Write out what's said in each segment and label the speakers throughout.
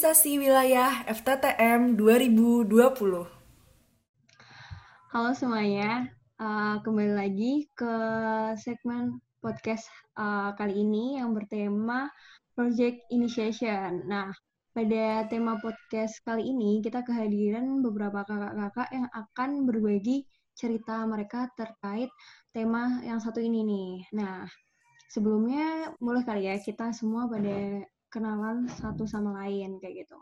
Speaker 1: Kaderisasi Wilayah FTTM 2020.
Speaker 2: Halo semuanya, uh, kembali lagi ke segmen podcast uh, kali ini yang bertema Project Initiation. Nah, pada tema podcast kali ini kita kehadiran beberapa kakak-kakak yang akan berbagi cerita mereka terkait tema yang satu ini nih. Nah, sebelumnya mulai kali ya kita semua pada kenalan satu sama lain kayak gitu.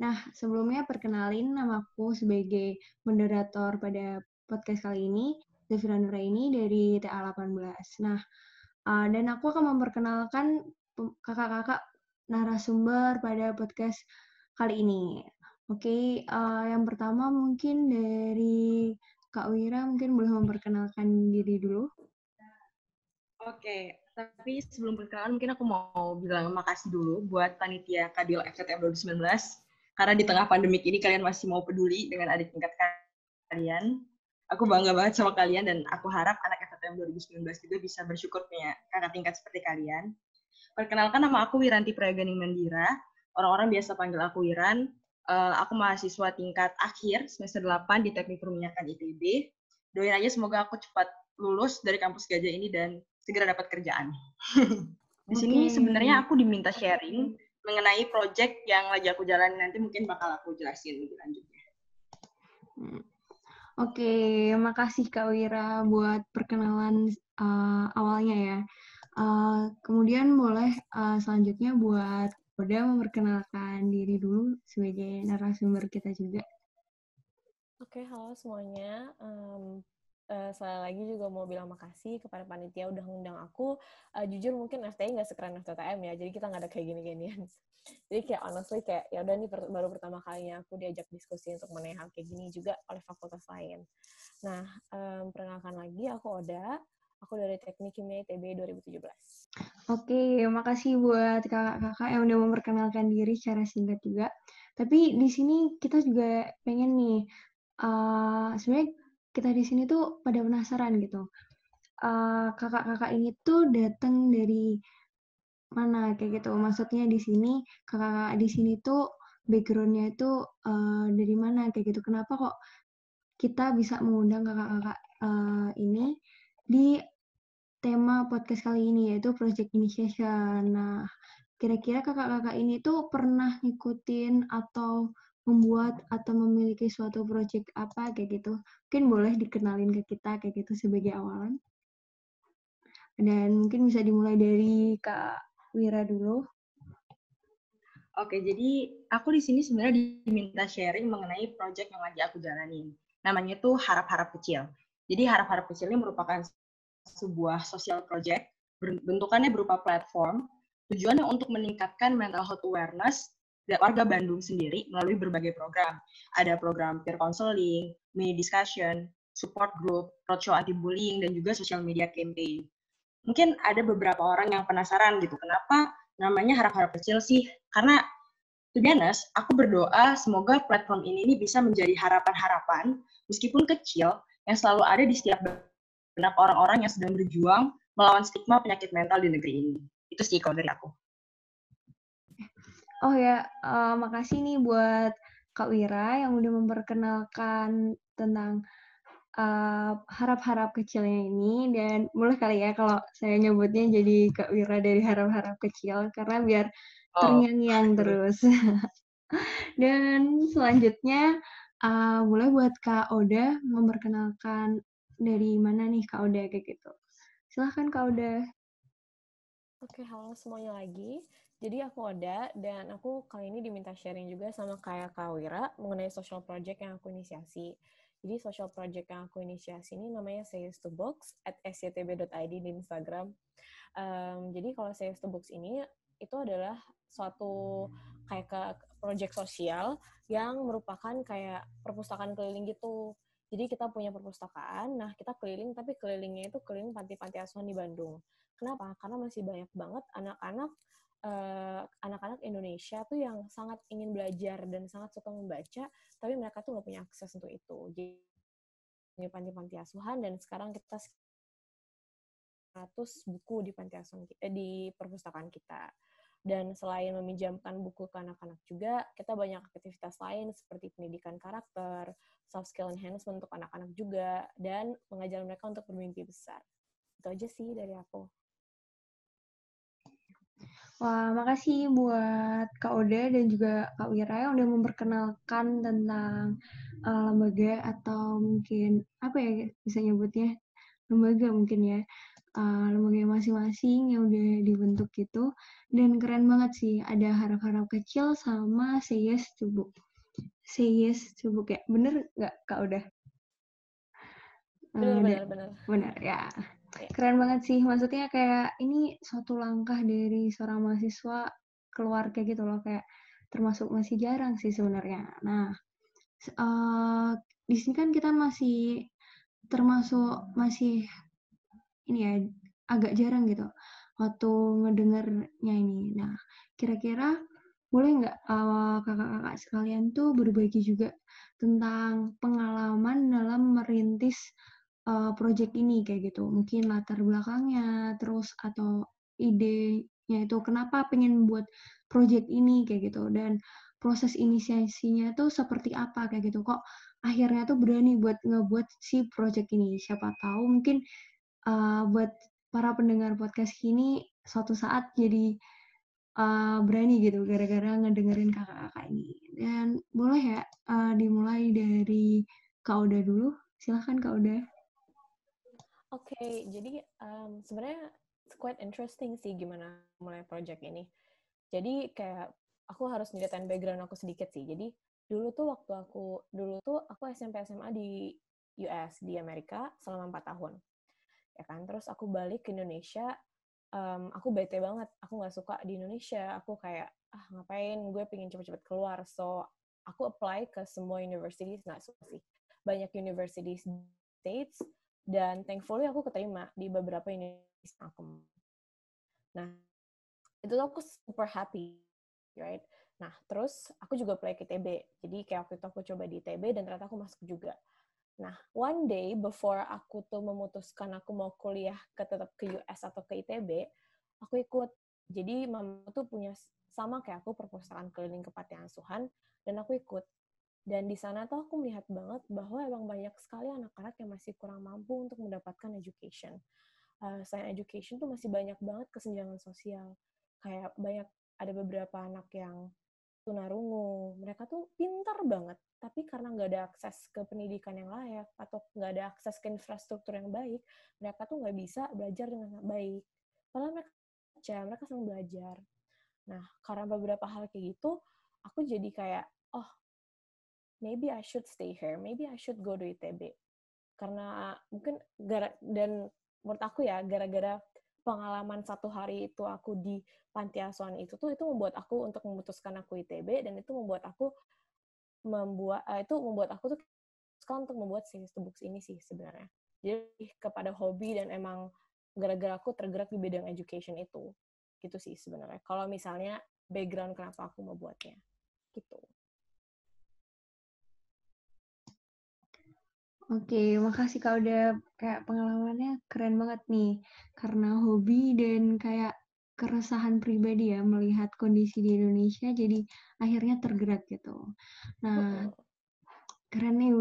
Speaker 2: Nah, sebelumnya perkenalin namaku sebagai moderator pada podcast kali ini, Zafira Nuraini dari TA18. Nah, uh, dan aku akan memperkenalkan kakak-kakak narasumber pada podcast kali ini. Oke, okay, uh, yang pertama mungkin dari Kak Wira mungkin boleh memperkenalkan diri dulu.
Speaker 3: Oke, tapi sebelum perkenalan mungkin aku mau bilang makasih dulu buat panitia Kadil FTTM 2019 karena di tengah pandemik ini kalian masih mau peduli dengan adik tingkat kalian. Aku bangga banget sama kalian dan aku harap anak FTTM 2019 juga bisa bersyukur punya kakak tingkat seperti kalian. Perkenalkan nama aku Wiranti Praganing Mandira. Orang-orang biasa panggil aku Wiran. Uh, aku mahasiswa tingkat akhir semester 8 di Teknik Perminyakan ITB. Doain aja semoga aku cepat lulus dari kampus Gajah ini dan segera dapat kerjaan. di sini sebenarnya aku diminta sharing mengenai project yang lagi aku jalani nanti mungkin bakal aku jelasin lebih lanjutnya.
Speaker 2: Hmm. Oke, okay, makasih Kak Wira buat perkenalan uh, awalnya ya. Uh, kemudian boleh uh, selanjutnya buat Oda memperkenalkan diri dulu sebagai narasumber kita juga.
Speaker 4: Oke, okay, halo semuanya. Um, uh, sekali lagi juga mau bilang makasih kepada panitia udah ngundang aku. Uh, jujur mungkin FTI nggak sekeren FTTM ya, jadi kita nggak ada kayak gini-ginian. jadi kayak honestly kayak ya udah nih baru pertama kalinya aku diajak diskusi untuk mengenai hal kayak gini juga oleh fakultas lain. Nah, um, perkenalkan lagi aku Oda. Aku dari Teknik Kimia ITB 2017.
Speaker 2: Oke, makasih buat kakak-kakak yang udah memperkenalkan diri secara singkat juga. Tapi di sini kita juga pengen nih, uh, sebenarnya kita di sini tuh pada penasaran gitu. kakak kakak-kakak ini tuh datang dari mana kayak gitu. Maksudnya di sini kakak-kakak di sini tuh backgroundnya itu uh, dari mana kayak gitu. Kenapa kok kita bisa mengundang kakak-kakak uh, ini di tema podcast kali ini yaitu Project Initiation. Nah, kira-kira kakak-kakak ini tuh pernah ngikutin atau membuat atau memiliki suatu project apa kayak gitu. Mungkin boleh dikenalin ke kita kayak gitu sebagai awalan. Dan mungkin bisa dimulai dari Kak Wira dulu.
Speaker 3: Oke, jadi aku di sini sebenarnya diminta sharing mengenai project yang lagi aku jalanin. Namanya tuh Harap-Harap Kecil. Jadi Harap-Harap Kecil ini merupakan sebuah social project, bentukannya berupa platform, tujuannya untuk meningkatkan mental health awareness warga Bandung sendiri melalui berbagai program. Ada program peer counseling, mini discussion, support group, roadshow anti-bullying, dan juga social media campaign. Mungkin ada beberapa orang yang penasaran gitu, kenapa namanya harap-harap kecil sih? Karena, to be honest, aku berdoa semoga platform ini bisa menjadi harapan-harapan, meskipun kecil, yang selalu ada di setiap benak orang-orang yang sedang berjuang melawan stigma penyakit mental di negeri ini. Itu sih kalau dari aku.
Speaker 2: Oh ya, uh, makasih nih buat Kak Wira yang udah memperkenalkan tentang uh, harap-harap kecilnya ini dan boleh kali ya kalau saya nyebutnya jadi Kak Wira dari harap-harap kecil karena biar oh. terngiang-ngiang terus. dan selanjutnya uh, boleh buat Kak Oda memperkenalkan dari mana nih Kak Oda kayak gitu. Silahkan Kak Oda.
Speaker 4: Oke, halo semuanya lagi. Jadi aku ada dan aku kali ini diminta sharing juga sama kayak Kak Wira mengenai social project yang aku inisiasi. Jadi social project yang aku inisiasi ini namanya Says to Box at sctb.id di Instagram. Um, jadi kalau Says to Box ini itu adalah suatu kayak ke project sosial yang merupakan kayak perpustakaan keliling gitu. Jadi kita punya perpustakaan, nah kita keliling, tapi kelilingnya itu keliling panti-panti asuhan di Bandung. Kenapa? Karena masih banyak banget anak-anak anak-anak uh, Indonesia tuh yang sangat ingin belajar dan sangat suka membaca, tapi mereka tuh nggak punya akses untuk itu. Jadi panti-panti asuhan dan sekarang kita 100 buku di panti asuhan eh, di perpustakaan kita. Dan selain meminjamkan buku ke anak-anak juga, kita banyak aktivitas lain seperti pendidikan karakter, soft skill enhancement untuk anak-anak juga, dan mengajar mereka untuk bermimpi besar. Itu aja sih dari aku.
Speaker 2: Wah, makasih buat Kak Oda dan juga Kak Wira yang udah memperkenalkan tentang uh, lembaga atau mungkin apa ya bisa nyebutnya? Lembaga mungkin ya. Uh, lembaga masing-masing yang udah dibentuk gitu dan keren banget sih ada harap-harap kecil sama say yes to book say yes to book ya bener nggak kak udah
Speaker 4: bener, uh, bener, bener.
Speaker 2: bener ya. Keren banget sih maksudnya kayak ini suatu langkah dari seorang mahasiswa keluarga gitu loh kayak termasuk masih jarang sih sebenarnya nah uh, di sini kan kita masih termasuk masih ini ya agak jarang gitu waktu ngedengarnya ini. Nah, kira-kira boleh nggak uh, kakak-kakak sekalian tuh berbagi juga tentang pengalaman dalam merintis uh, project ini kayak gitu. Mungkin latar belakangnya, terus atau idenya itu kenapa pengen buat project ini kayak gitu dan proses inisiasinya tuh seperti apa kayak gitu kok akhirnya tuh berani buat ngebuat si project ini siapa tahu mungkin uh, buat para pendengar podcast ini suatu saat jadi uh, berani gitu gara-gara ngedengerin kakak-kakak ini. Dan boleh ya uh, dimulai dari Kak Oda dulu. Silahkan Kak Oda.
Speaker 4: Oke, okay, jadi um, sebenarnya quite interesting sih gimana mulai project ini. Jadi kayak aku harus nyeritain background aku sedikit sih. Jadi dulu tuh waktu aku dulu tuh aku SMP SMA di US di Amerika selama empat tahun. Ya kan terus aku balik ke Indonesia um, aku bete banget. Aku nggak suka di Indonesia. Aku kayak ah ngapain? Gue pengen cepet-cepet keluar. So aku apply ke semua universities nggak suka sih. Banyak universities states dan thankfully aku keterima di beberapa universitas aku nah itu tuh aku super happy right nah terus aku juga apply ke ITB jadi kayak waktu itu aku coba di ITB dan ternyata aku masuk juga Nah, one day before aku tuh memutuskan aku mau kuliah ke tetap ke US atau ke ITB, aku ikut. Jadi mama tuh punya sama kayak aku perpustakaan keliling kepatihan asuhan dan aku ikut. Dan di sana tuh aku melihat banget bahwa emang banyak sekali anak-anak yang masih kurang mampu untuk mendapatkan education. Uh, selain education tuh masih banyak banget kesenjangan sosial. Kayak banyak ada beberapa anak yang tunarungu, mereka tuh pintar banget, tapi karena nggak ada akses ke pendidikan yang layak atau nggak ada akses ke infrastruktur yang baik, mereka tuh nggak bisa belajar dengan baik. Padahal mereka baca, mereka senang belajar. Nah, karena beberapa hal kayak gitu, aku jadi kayak, oh, maybe I should stay here, maybe I should go to ITB. Karena mungkin gara dan menurut aku ya, gara-gara pengalaman satu hari itu aku di panti asuhan itu tuh itu membuat aku untuk memutuskan aku ITB dan itu membuat aku membuat uh, itu membuat aku tuh sekarang untuk membuat series to books ini sih sebenarnya. Jadi kepada hobi dan emang gara-gara aku tergerak di bidang education itu. Gitu sih sebenarnya. Kalau misalnya background kenapa aku mau buatnya. Gitu
Speaker 2: Oke, makasih Kak udah kayak pengalamannya keren banget nih. Karena hobi dan kayak keresahan pribadi ya melihat kondisi di Indonesia jadi akhirnya tergerak gitu. Nah, keren nih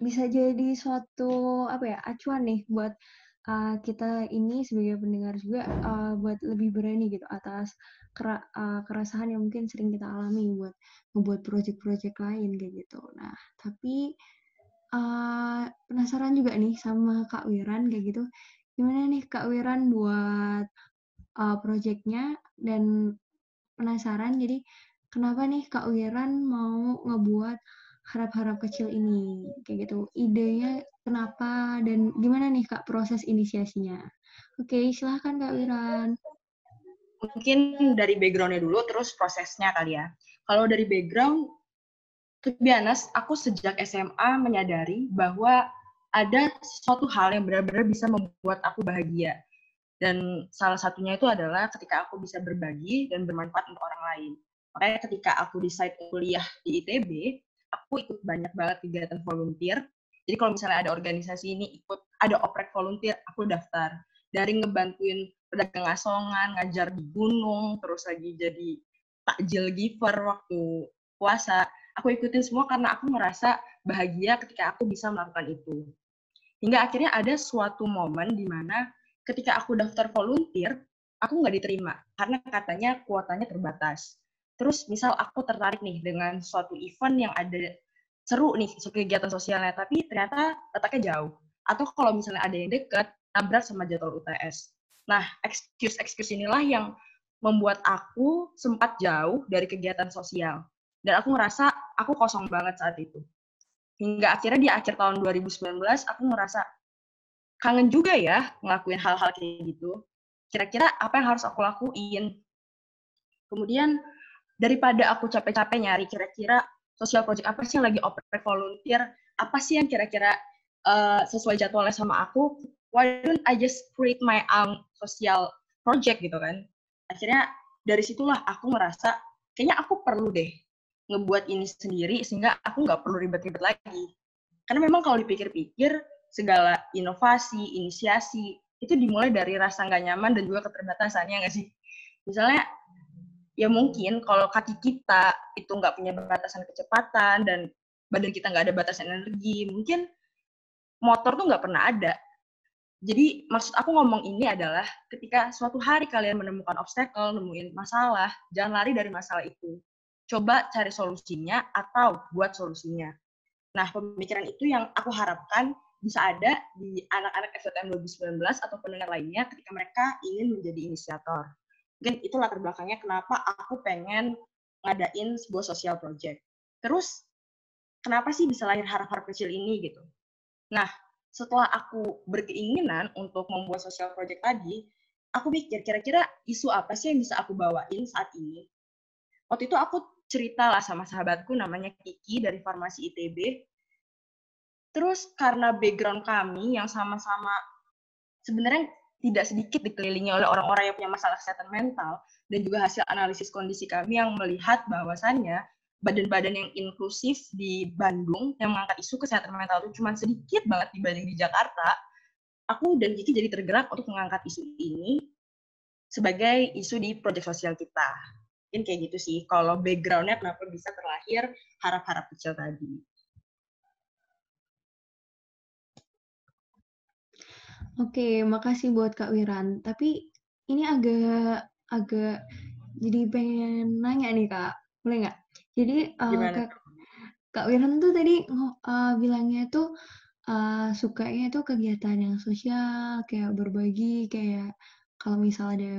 Speaker 2: bisa jadi suatu apa ya acuan nih buat uh, kita ini sebagai pendengar juga uh, buat lebih berani gitu atas kera, uh, keresahan yang mungkin sering kita alami buat membuat project-project lain kayak gitu. Nah, tapi uh, penasaran juga nih sama Kak Wiran kayak gitu. Gimana nih Kak Wiran buat uh, projectnya? Dan penasaran jadi kenapa nih Kak Wiran mau ngebuat harap-harap kecil ini? Kayak gitu idenya kenapa dan gimana nih Kak proses inisiasinya? Oke silahkan Kak Wiran.
Speaker 3: Mungkin dari backgroundnya dulu terus prosesnya kali ya. Kalau dari background to be honest, aku sejak SMA menyadari bahwa ada suatu hal yang benar-benar bisa membuat aku bahagia. Dan salah satunya itu adalah ketika aku bisa berbagi dan bermanfaat untuk orang lain. Makanya ketika aku decide kuliah di ITB, aku ikut banyak banget kegiatan volunteer. Jadi kalau misalnya ada organisasi ini ikut, ada oprek volunteer, aku daftar. dari ngebantuin pedagang asongan, ngajar di gunung, terus lagi jadi takjil giver waktu puasa. Aku ikutin semua karena aku ngerasa bahagia ketika aku bisa melakukan itu. Hingga akhirnya ada suatu momen di mana ketika aku daftar volunteer, aku nggak diterima karena katanya kuotanya terbatas. Terus misal aku tertarik nih dengan suatu event yang ada seru nih kegiatan sosialnya, tapi ternyata letaknya jauh. Atau kalau misalnya ada yang dekat, nabrak sama jadwal UTS. Nah, excuse-excuse inilah yang membuat aku sempat jauh dari kegiatan sosial. Dan aku ngerasa aku kosong banget saat itu. Hingga akhirnya di akhir tahun 2019, aku ngerasa kangen juga ya ngelakuin hal-hal kayak gitu. Kira-kira apa yang harus aku lakuin? Kemudian daripada aku capek-capek nyari kira-kira sosial project apa sih yang lagi operate volunteer, apa sih yang kira-kira uh, sesuai jadwalnya sama aku, why don't I just create my own social project gitu kan. Akhirnya dari situlah aku ngerasa kayaknya aku perlu deh ngebuat ini sendiri sehingga aku nggak perlu ribet-ribet lagi. Karena memang kalau dipikir-pikir segala inovasi, inisiasi itu dimulai dari rasa nggak nyaman dan juga keterbatasannya nggak sih? Misalnya ya mungkin kalau kaki kita itu nggak punya batasan kecepatan dan badan kita nggak ada batasan energi, mungkin motor tuh nggak pernah ada. Jadi maksud aku ngomong ini adalah ketika suatu hari kalian menemukan obstacle, nemuin masalah, jangan lari dari masalah itu. Coba cari solusinya atau buat solusinya. Nah, pemikiran itu yang aku harapkan bisa ada di anak-anak FTM 2019 atau pendengar lainnya ketika mereka ingin menjadi inisiator mungkin itu latar belakangnya kenapa aku pengen ngadain sebuah social project. Terus kenapa sih bisa lahir harap-harap kecil ini gitu? Nah, setelah aku berkeinginan untuk membuat social project tadi, aku mikir kira-kira isu apa sih yang bisa aku bawain saat ini. Waktu itu aku cerita lah sama sahabatku namanya Kiki dari Farmasi ITB. Terus karena background kami yang sama-sama sebenarnya tidak sedikit dikelilingi oleh orang-orang yang punya masalah kesehatan mental dan juga hasil analisis kondisi kami yang melihat bahwasannya badan-badan yang inklusif di Bandung yang mengangkat isu kesehatan mental itu cuma sedikit banget dibanding di Jakarta, aku dan Kiki jadi tergerak untuk mengangkat isu ini sebagai isu di proyek sosial kita. Mungkin kayak gitu sih, kalau background-nya kenapa bisa terlahir harap-harap kecil tadi.
Speaker 2: Oke, makasih buat Kak Wiran. Tapi ini agak agak jadi pengen nanya nih Kak, boleh nggak? Jadi uh, Kak, Kak Wiran tuh tadi uh, bilangnya tuh uh, sukanya tuh kegiatan yang sosial, kayak berbagi, kayak kalau misalnya ada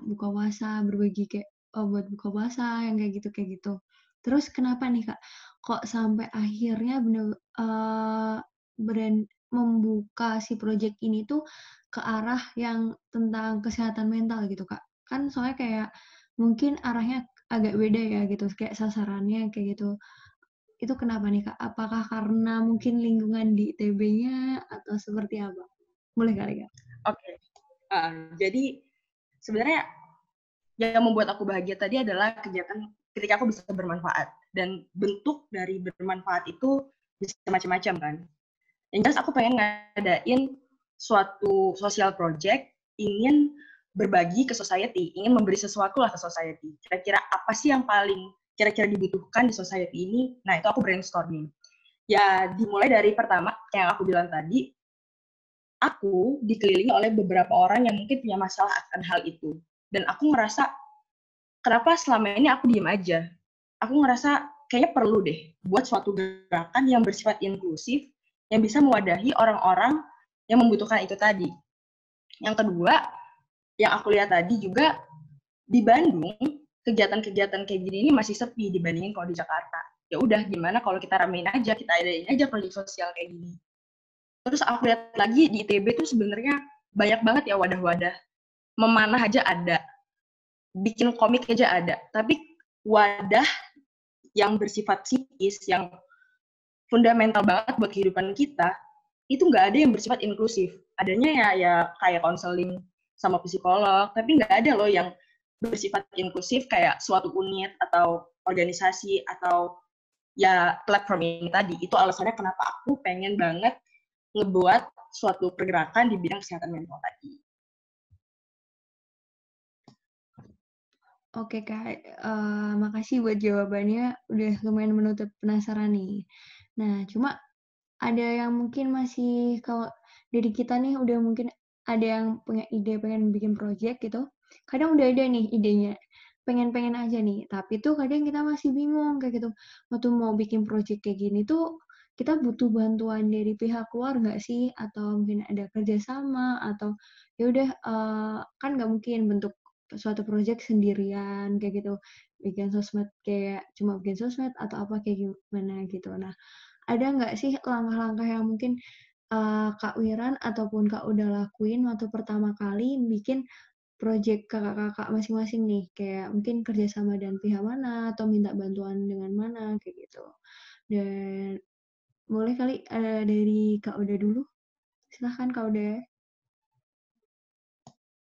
Speaker 2: buka puasa, berbagi kayak oh, buat buka puasa yang kayak gitu kayak gitu. Terus kenapa nih Kak? Kok sampai akhirnya bener uh, brand membuka si project ini tuh ke arah yang tentang kesehatan mental gitu Kak. Kan soalnya kayak mungkin arahnya agak beda ya gitu, kayak sasarannya kayak gitu. Itu kenapa nih Kak? Apakah karena mungkin lingkungan di ITB-nya atau seperti apa? Boleh kali Kak?
Speaker 3: Oke. Okay. Uh, jadi sebenarnya yang membuat aku bahagia tadi adalah kegiatan ketika aku bisa bermanfaat dan bentuk dari bermanfaat itu bisa macam-macam kan yang jelas aku pengen ngadain suatu social project, ingin berbagi ke society, ingin memberi sesuatu lah ke society. Kira-kira apa sih yang paling kira-kira dibutuhkan di society ini? Nah, itu aku brainstorming. Ya, dimulai dari pertama, yang aku bilang tadi, aku dikelilingi oleh beberapa orang yang mungkin punya masalah akan hal itu. Dan aku ngerasa, kenapa selama ini aku diem aja? Aku ngerasa kayaknya perlu deh buat suatu gerakan yang bersifat inklusif, yang bisa mewadahi orang-orang yang membutuhkan itu tadi. Yang kedua, yang aku lihat tadi juga di Bandung kegiatan-kegiatan kayak gini ini masih sepi dibandingin kalau di Jakarta. Ya udah gimana kalau kita ramein aja, kita adain aja proyek sosial kayak gini. Terus aku lihat lagi di ITB tuh sebenarnya banyak banget ya wadah-wadah. Memanah aja ada. Bikin komik aja ada. Tapi wadah yang bersifat psikis, yang fundamental banget buat kehidupan kita itu nggak ada yang bersifat inklusif adanya ya ya kayak konseling sama psikolog tapi nggak ada loh yang bersifat inklusif kayak suatu unit atau organisasi atau ya platform ini tadi itu alasannya kenapa aku pengen banget ngebuat suatu pergerakan di bidang kesehatan mental tadi
Speaker 2: Oke Kak, uh, makasih buat jawabannya, udah lumayan menutup penasaran nih. Nah, cuma ada yang mungkin masih kalau dari kita nih udah mungkin ada yang punya ide pengen bikin project gitu, kadang udah ada nih idenya, pengen-pengen aja nih, tapi tuh kadang kita masih bingung kayak gitu, waktu mau bikin project kayak gini tuh kita butuh bantuan dari pihak luar nggak sih? Atau mungkin ada kerjasama atau ya udah uh, kan nggak mungkin bentuk suatu project sendirian kayak gitu. Bikin sosmed kayak cuma bikin sosmed atau apa kayak gimana gitu. Nah ada nggak sih langkah-langkah yang mungkin uh, Kak Wiran ataupun Kak udah lakuin waktu pertama kali bikin project kakak-kakak masing-masing nih? Kayak mungkin kerjasama dan pihak mana atau minta bantuan dengan mana kayak gitu. Dan boleh kali uh, dari Kak Uda dulu? Silahkan Kak Uda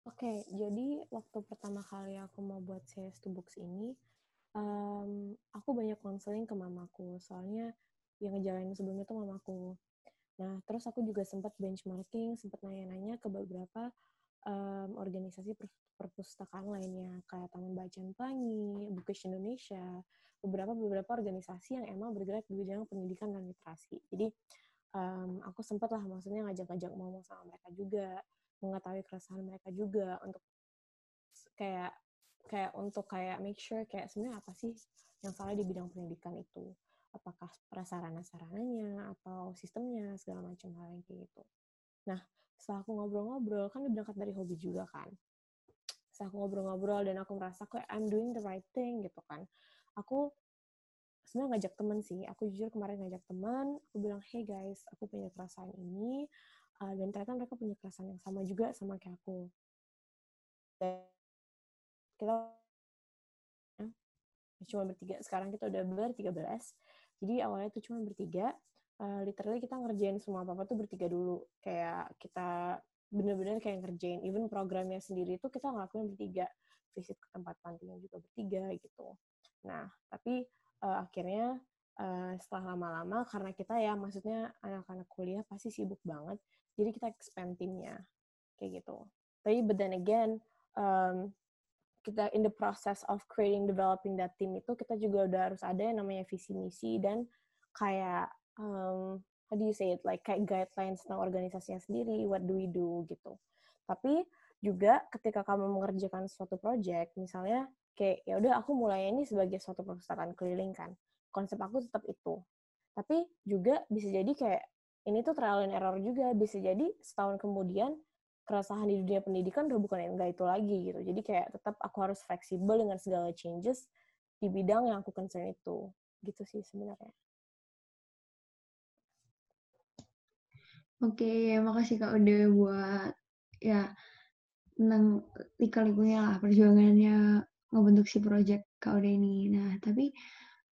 Speaker 4: Oke, jadi waktu pertama kali aku mau buat series to books ini, um, aku banyak konseling ke mamaku, soalnya yang ngejalanin sebelumnya tuh mamaku. Nah, terus aku juga sempat benchmarking, sempat nanya-nanya ke beberapa um, organisasi per perpustakaan lainnya, kayak Taman Bacaan Pelangi, Bookish Indonesia, beberapa beberapa organisasi yang emang bergerak di bidang pendidikan dan literasi. Jadi, um, aku sempat lah maksudnya ngajak-ngajak ngomong sama mereka juga, mengetahui keresahan mereka juga untuk kayak kayak untuk kayak make sure kayak sebenarnya apa sih yang salah di bidang pendidikan itu? Apakah prasarana-sarananya atau sistemnya segala macam hal yang kayak gitu. Nah setelah aku ngobrol-ngobrol kan berangkat dari hobi juga kan. Setelah aku ngobrol-ngobrol dan aku merasa kayak I'm doing the right thing gitu kan. Aku sebenarnya ngajak temen sih. Aku jujur kemarin ngajak teman aku bilang hey guys aku punya perasaan ini uh, dan ternyata mereka punya perasaan yang sama juga sama kayak aku. Kita ya, cuma bertiga sekarang kita udah bertiga belas. Jadi awalnya itu cuma bertiga. Uh, literally kita ngerjain semua apa apa tuh bertiga dulu. Kayak kita bener-bener kayak ngerjain even programnya sendiri itu kita ngelakuin bertiga. Visit ke tempat pantinya juga bertiga gitu. Nah tapi uh, akhirnya uh, setelah lama-lama karena kita ya maksudnya anak-anak kuliah pasti sibuk banget jadi kita expand timnya kayak gitu. Tapi but then again um, kita in the process of creating developing that team itu kita juga udah harus ada yang namanya visi misi dan kayak um, how do you say it? Like kayak guidelines tentang organisasinya sendiri what do we do gitu. Tapi juga ketika kamu mengerjakan suatu project misalnya kayak ya udah aku mulai ini sebagai suatu perpustakaan keliling kan. Konsep aku tetap itu. Tapi juga bisa jadi kayak ini tuh trial and error juga bisa jadi setahun kemudian keresahan di dunia pendidikan udah bukan enggak itu lagi gitu. Jadi kayak tetap aku harus fleksibel dengan segala changes di bidang yang aku concern itu. Gitu sih sebenarnya.
Speaker 2: Oke, makasih Kak udah buat ya tentang lika-likunya lah perjuangannya ngebentuk si project Kak Uda ini. Nah, tapi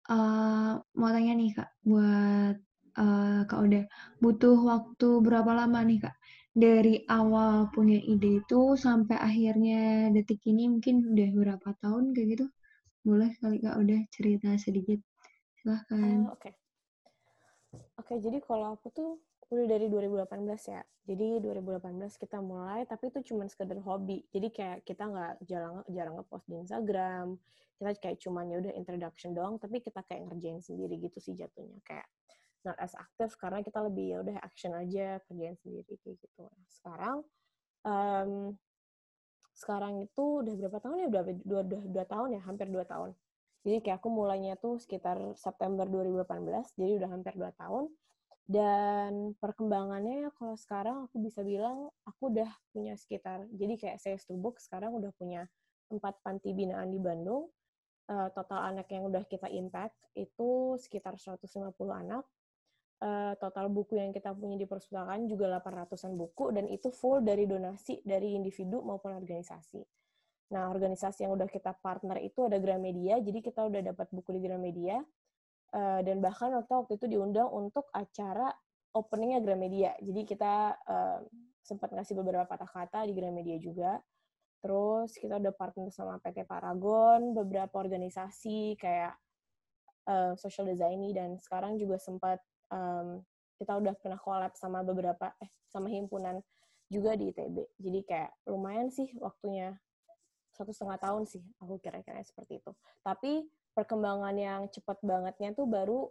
Speaker 2: uh, mau tanya nih Kak, buat uh, Kak Uda, butuh waktu berapa lama nih Kak? Dari awal punya ide itu sampai akhirnya detik ini mungkin udah berapa tahun kayak gitu? Boleh kali Kak udah cerita sedikit? Silahkan.
Speaker 4: Uh, Oke. Okay. Oke, okay, jadi kalau aku tuh udah dari 2018 ya. Jadi 2018 kita mulai, tapi itu cuma sekedar hobi. Jadi kayak kita nggak jarang jarang ngepost di Instagram. Kita kayak cuman ya udah introduction doang, tapi kita kayak ngerjain sendiri gitu sih jatuhnya. Kayak not as aktif karena kita lebih ya udah action aja kerjain sendiri kayak gitu. Nah, sekarang um, sekarang itu udah berapa tahun ya? Udah dua, dua, dua tahun ya, hampir dua tahun. Jadi kayak aku mulainya tuh sekitar September 2018, jadi udah hampir dua tahun. Dan perkembangannya kalau sekarang aku bisa bilang aku udah punya sekitar, jadi kayak saya book sekarang udah punya empat panti binaan di Bandung. Uh, total anak yang udah kita impact itu sekitar 150 anak uh, total buku yang kita punya di perpustakaan juga 800-an buku dan itu full dari donasi dari individu maupun organisasi. Nah, organisasi yang udah kita partner itu ada Gramedia, jadi kita udah dapat buku di Gramedia uh, dan bahkan waktu waktu itu diundang untuk acara openingnya Gramedia. Jadi kita uh, sempat ngasih beberapa kata-kata di Gramedia juga. Terus kita udah partner sama PT Paragon, beberapa organisasi kayak uh, social design dan sekarang juga sempat um, kita udah pernah collab sama beberapa eh sama himpunan juga di ITB. Jadi kayak lumayan sih waktunya. Satu setengah tahun sih aku kira-kira seperti itu. Tapi perkembangan yang cepat bangetnya tuh baru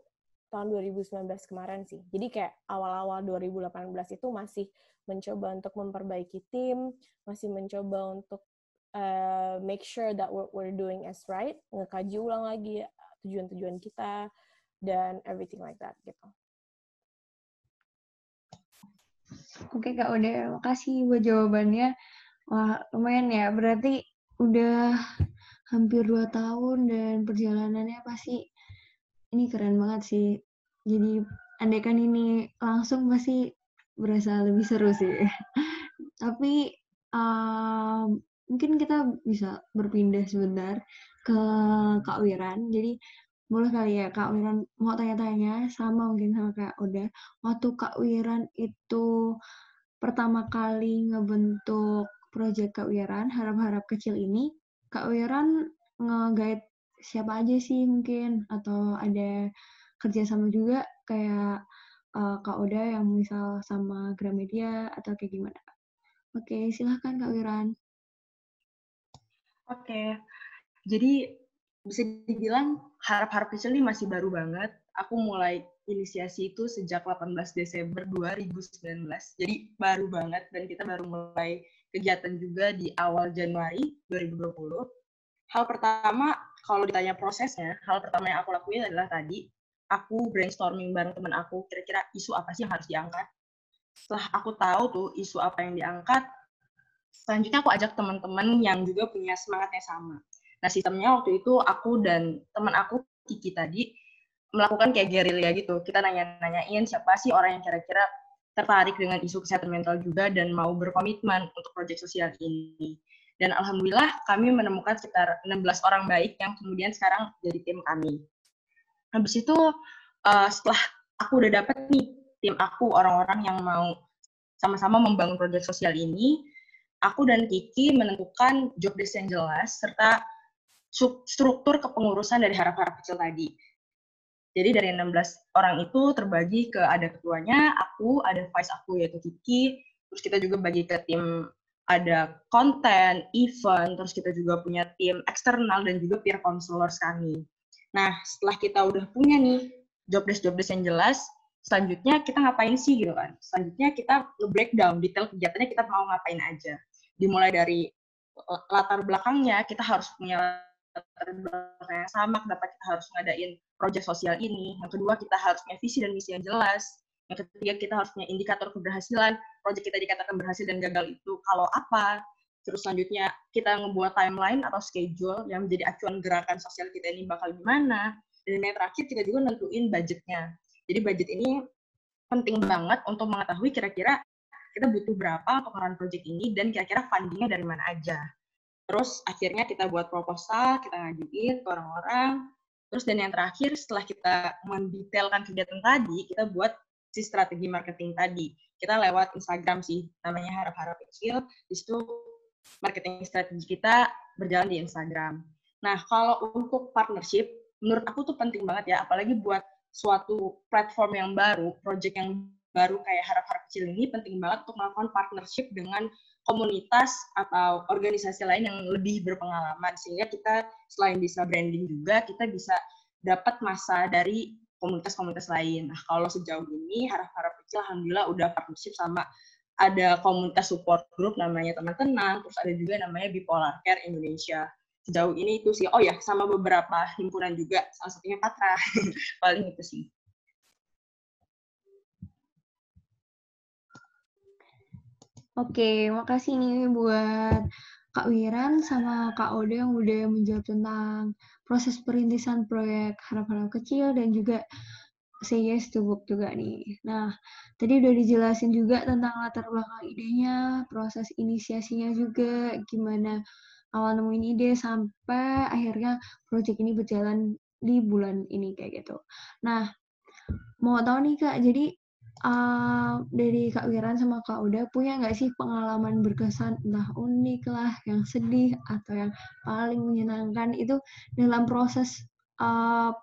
Speaker 4: tahun 2019 kemarin sih. Jadi kayak awal-awal 2018 itu masih mencoba untuk memperbaiki tim masih mencoba untuk uh, make sure that what we're doing is right ngekaji ulang lagi tujuan-tujuan kita dan everything like that gitu
Speaker 2: Oke Kak udah makasih buat jawabannya. Wah lumayan ya, berarti udah hampir dua tahun dan perjalanannya pasti ini keren banget sih. Jadi andaikan ini langsung pasti berasa lebih seru sih. Tapi um, mungkin kita bisa berpindah sebentar ke Kak Wiran. Jadi boleh kali ya Kak Wiran mau tanya-tanya sama mungkin sama Kak Oda. Waktu Kak Wiran itu pertama kali ngebentuk proyek Kak Wiran, harap-harap kecil ini, Kak Wiran nge-guide siapa aja sih mungkin atau ada kerjasama juga kayak uh, Kak Oda yang misal sama Gramedia atau kayak gimana Oke, silahkan Kak Wiran.
Speaker 3: Oke, jadi bisa dibilang harap-harap kecil ini masih baru banget. Aku mulai inisiasi itu sejak 18 Desember 2019. Jadi baru banget dan kita baru mulai kegiatan juga di awal Januari 2020. Hal pertama, kalau ditanya prosesnya, hal pertama yang aku lakuin adalah tadi aku brainstorming bareng teman aku kira-kira isu apa sih yang harus diangkat. Setelah aku tahu tuh isu apa yang diangkat, selanjutnya aku ajak teman-teman yang juga punya semangatnya sama. Nah, sistemnya waktu itu aku dan teman aku, Kiki tadi, melakukan kayak gerilya gitu. Kita nanya-nanyain siapa sih orang yang kira-kira tertarik dengan isu kesehatan mental juga dan mau berkomitmen untuk proyek sosial ini. Dan alhamdulillah kami menemukan sekitar 16 orang baik yang kemudian sekarang jadi tim kami. Habis itu uh, setelah aku udah dapet nih tim aku orang-orang yang mau sama-sama membangun proyek sosial ini, aku dan Kiki menentukan job desk yang jelas serta struktur kepengurusan dari harap-harap kecil tadi. Jadi dari 16 orang itu terbagi ke ada ketuanya, aku, ada vice aku yaitu Kiki, terus kita juga bagi ke tim ada konten, event, terus kita juga punya tim eksternal dan juga peer counselors kami. Nah, setelah kita udah punya nih job desk job desk yang jelas, selanjutnya kita ngapain sih gitu kan? Selanjutnya kita nge-breakdown detail kegiatannya kita mau ngapain aja. Dimulai dari latar belakangnya, kita harus punya yang sama, kenapa kita harus ngadain proyek sosial ini. Yang kedua, kita harus punya visi dan misi yang jelas. Yang ketiga, kita harus punya indikator keberhasilan. Proyek kita dikatakan berhasil dan gagal itu kalau apa. Terus selanjutnya, kita ngebuat timeline atau schedule yang menjadi acuan gerakan sosial kita ini bakal gimana. Dan yang terakhir, kita juga nentuin budgetnya. Jadi budget ini penting banget untuk mengetahui kira-kira kita butuh berapa untuk project ini dan kira-kira fundingnya dari mana aja. Terus akhirnya kita buat proposal, kita ngajuin ke orang-orang. Terus dan yang terakhir setelah kita mendetailkan kegiatan tadi, kita buat si strategi marketing tadi. Kita lewat Instagram sih, namanya harap-harap kecil. Di situ marketing strategi kita berjalan di Instagram. Nah, kalau untuk partnership, menurut aku tuh penting banget ya, apalagi buat suatu platform yang baru, project yang baru kayak harap-harap kecil ini penting banget untuk melakukan partnership dengan komunitas atau organisasi lain yang lebih berpengalaman sehingga kita selain bisa branding juga kita bisa dapat masa dari komunitas-komunitas lain. Nah, kalau sejauh ini harap-harap kecil alhamdulillah udah partnership sama ada komunitas support group namanya teman tenang, terus ada juga namanya Bipolar Care Indonesia. Sejauh ini itu sih. Oh ya, sama beberapa himpunan juga, salah satunya Patra. Paling itu sih.
Speaker 2: Oke, makasih nih buat Kak Wiran sama Kak Ode yang udah menjawab tentang proses perintisan proyek harap-harap kecil dan juga say yes to book juga nih. Nah, tadi udah dijelasin juga tentang latar belakang idenya, proses inisiasinya juga, gimana awal nemuin ide sampai akhirnya proyek ini berjalan di bulan ini kayak gitu. Nah, mau tahu nih Kak, jadi uh, dari Kak Wiran sama Kak Uda punya nggak sih pengalaman berkesan entah unik lah, yang sedih atau yang paling menyenangkan itu dalam proses uh,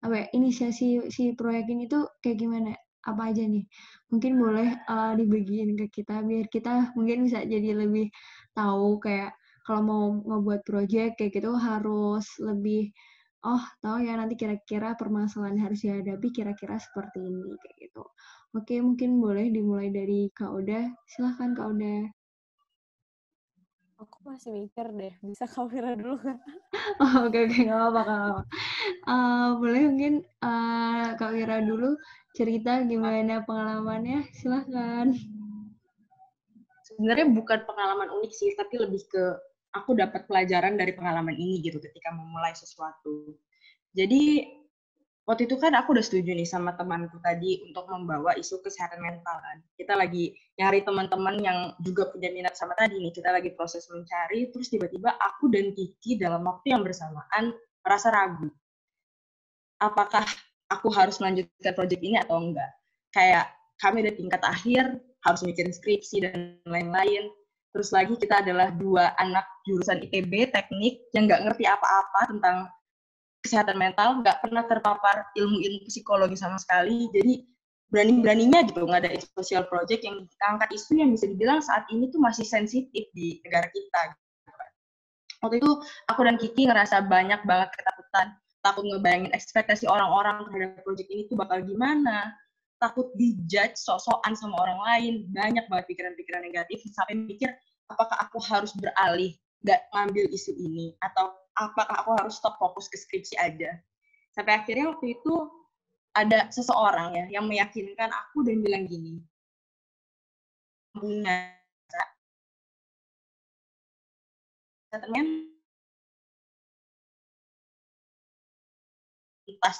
Speaker 2: apa ya, inisiasi si proyek ini tuh kayak gimana? Apa aja nih? Mungkin boleh uh, dibagiin ke kita biar kita mungkin bisa jadi lebih tahu kayak kalau mau ngebuat project kayak gitu harus lebih oh tahu ya nanti kira-kira permasalahan yang harus dihadapi kira-kira seperti ini kayak gitu. Oke, mungkin boleh dimulai dari Kak Oda. Silahkan Kak Oda.
Speaker 4: Aku masih mikir deh, bisa Kak Wira dulu nggak?
Speaker 2: Oh, oke oke nggak apa-apa Kak. apa-apa. Eh, boleh mungkin eh, Kak Wira dulu cerita gimana pengalamannya. Silahkan.
Speaker 3: Sebenarnya bukan pengalaman unik sih, tapi lebih ke aku dapat pelajaran dari pengalaman ini gitu ketika memulai sesuatu. Jadi waktu itu kan aku udah setuju nih sama temanku tadi untuk membawa isu kesehatan mental kan. Kita lagi nyari teman-teman yang juga punya minat sama tadi nih. Kita lagi proses mencari, terus tiba-tiba aku dan Kiki dalam waktu yang bersamaan merasa ragu. Apakah aku harus melanjutkan proyek ini atau enggak? Kayak kami di tingkat akhir, harus mikirin skripsi dan lain-lain Terus lagi kita adalah dua anak jurusan ITB teknik yang nggak ngerti apa-apa tentang kesehatan mental, nggak pernah terpapar ilmu-ilmu psikologi sama sekali. Jadi berani-beraninya gitu nggak ada social project yang angkat isu yang bisa dibilang saat ini tuh masih sensitif di negara kita. Waktu itu aku dan Kiki ngerasa banyak banget ketakutan, takut ngebayangin ekspektasi orang-orang terhadap project ini tuh bakal gimana, takut dijudge sok-sokan sama orang lain, banyak banget pikiran-pikiran negatif sampai mikir apakah aku harus beralih nggak ngambil isu ini atau apakah aku harus stop fokus ke skripsi aja. Sampai akhirnya waktu itu ada seseorang ya yang meyakinkan aku dan bilang gini, punya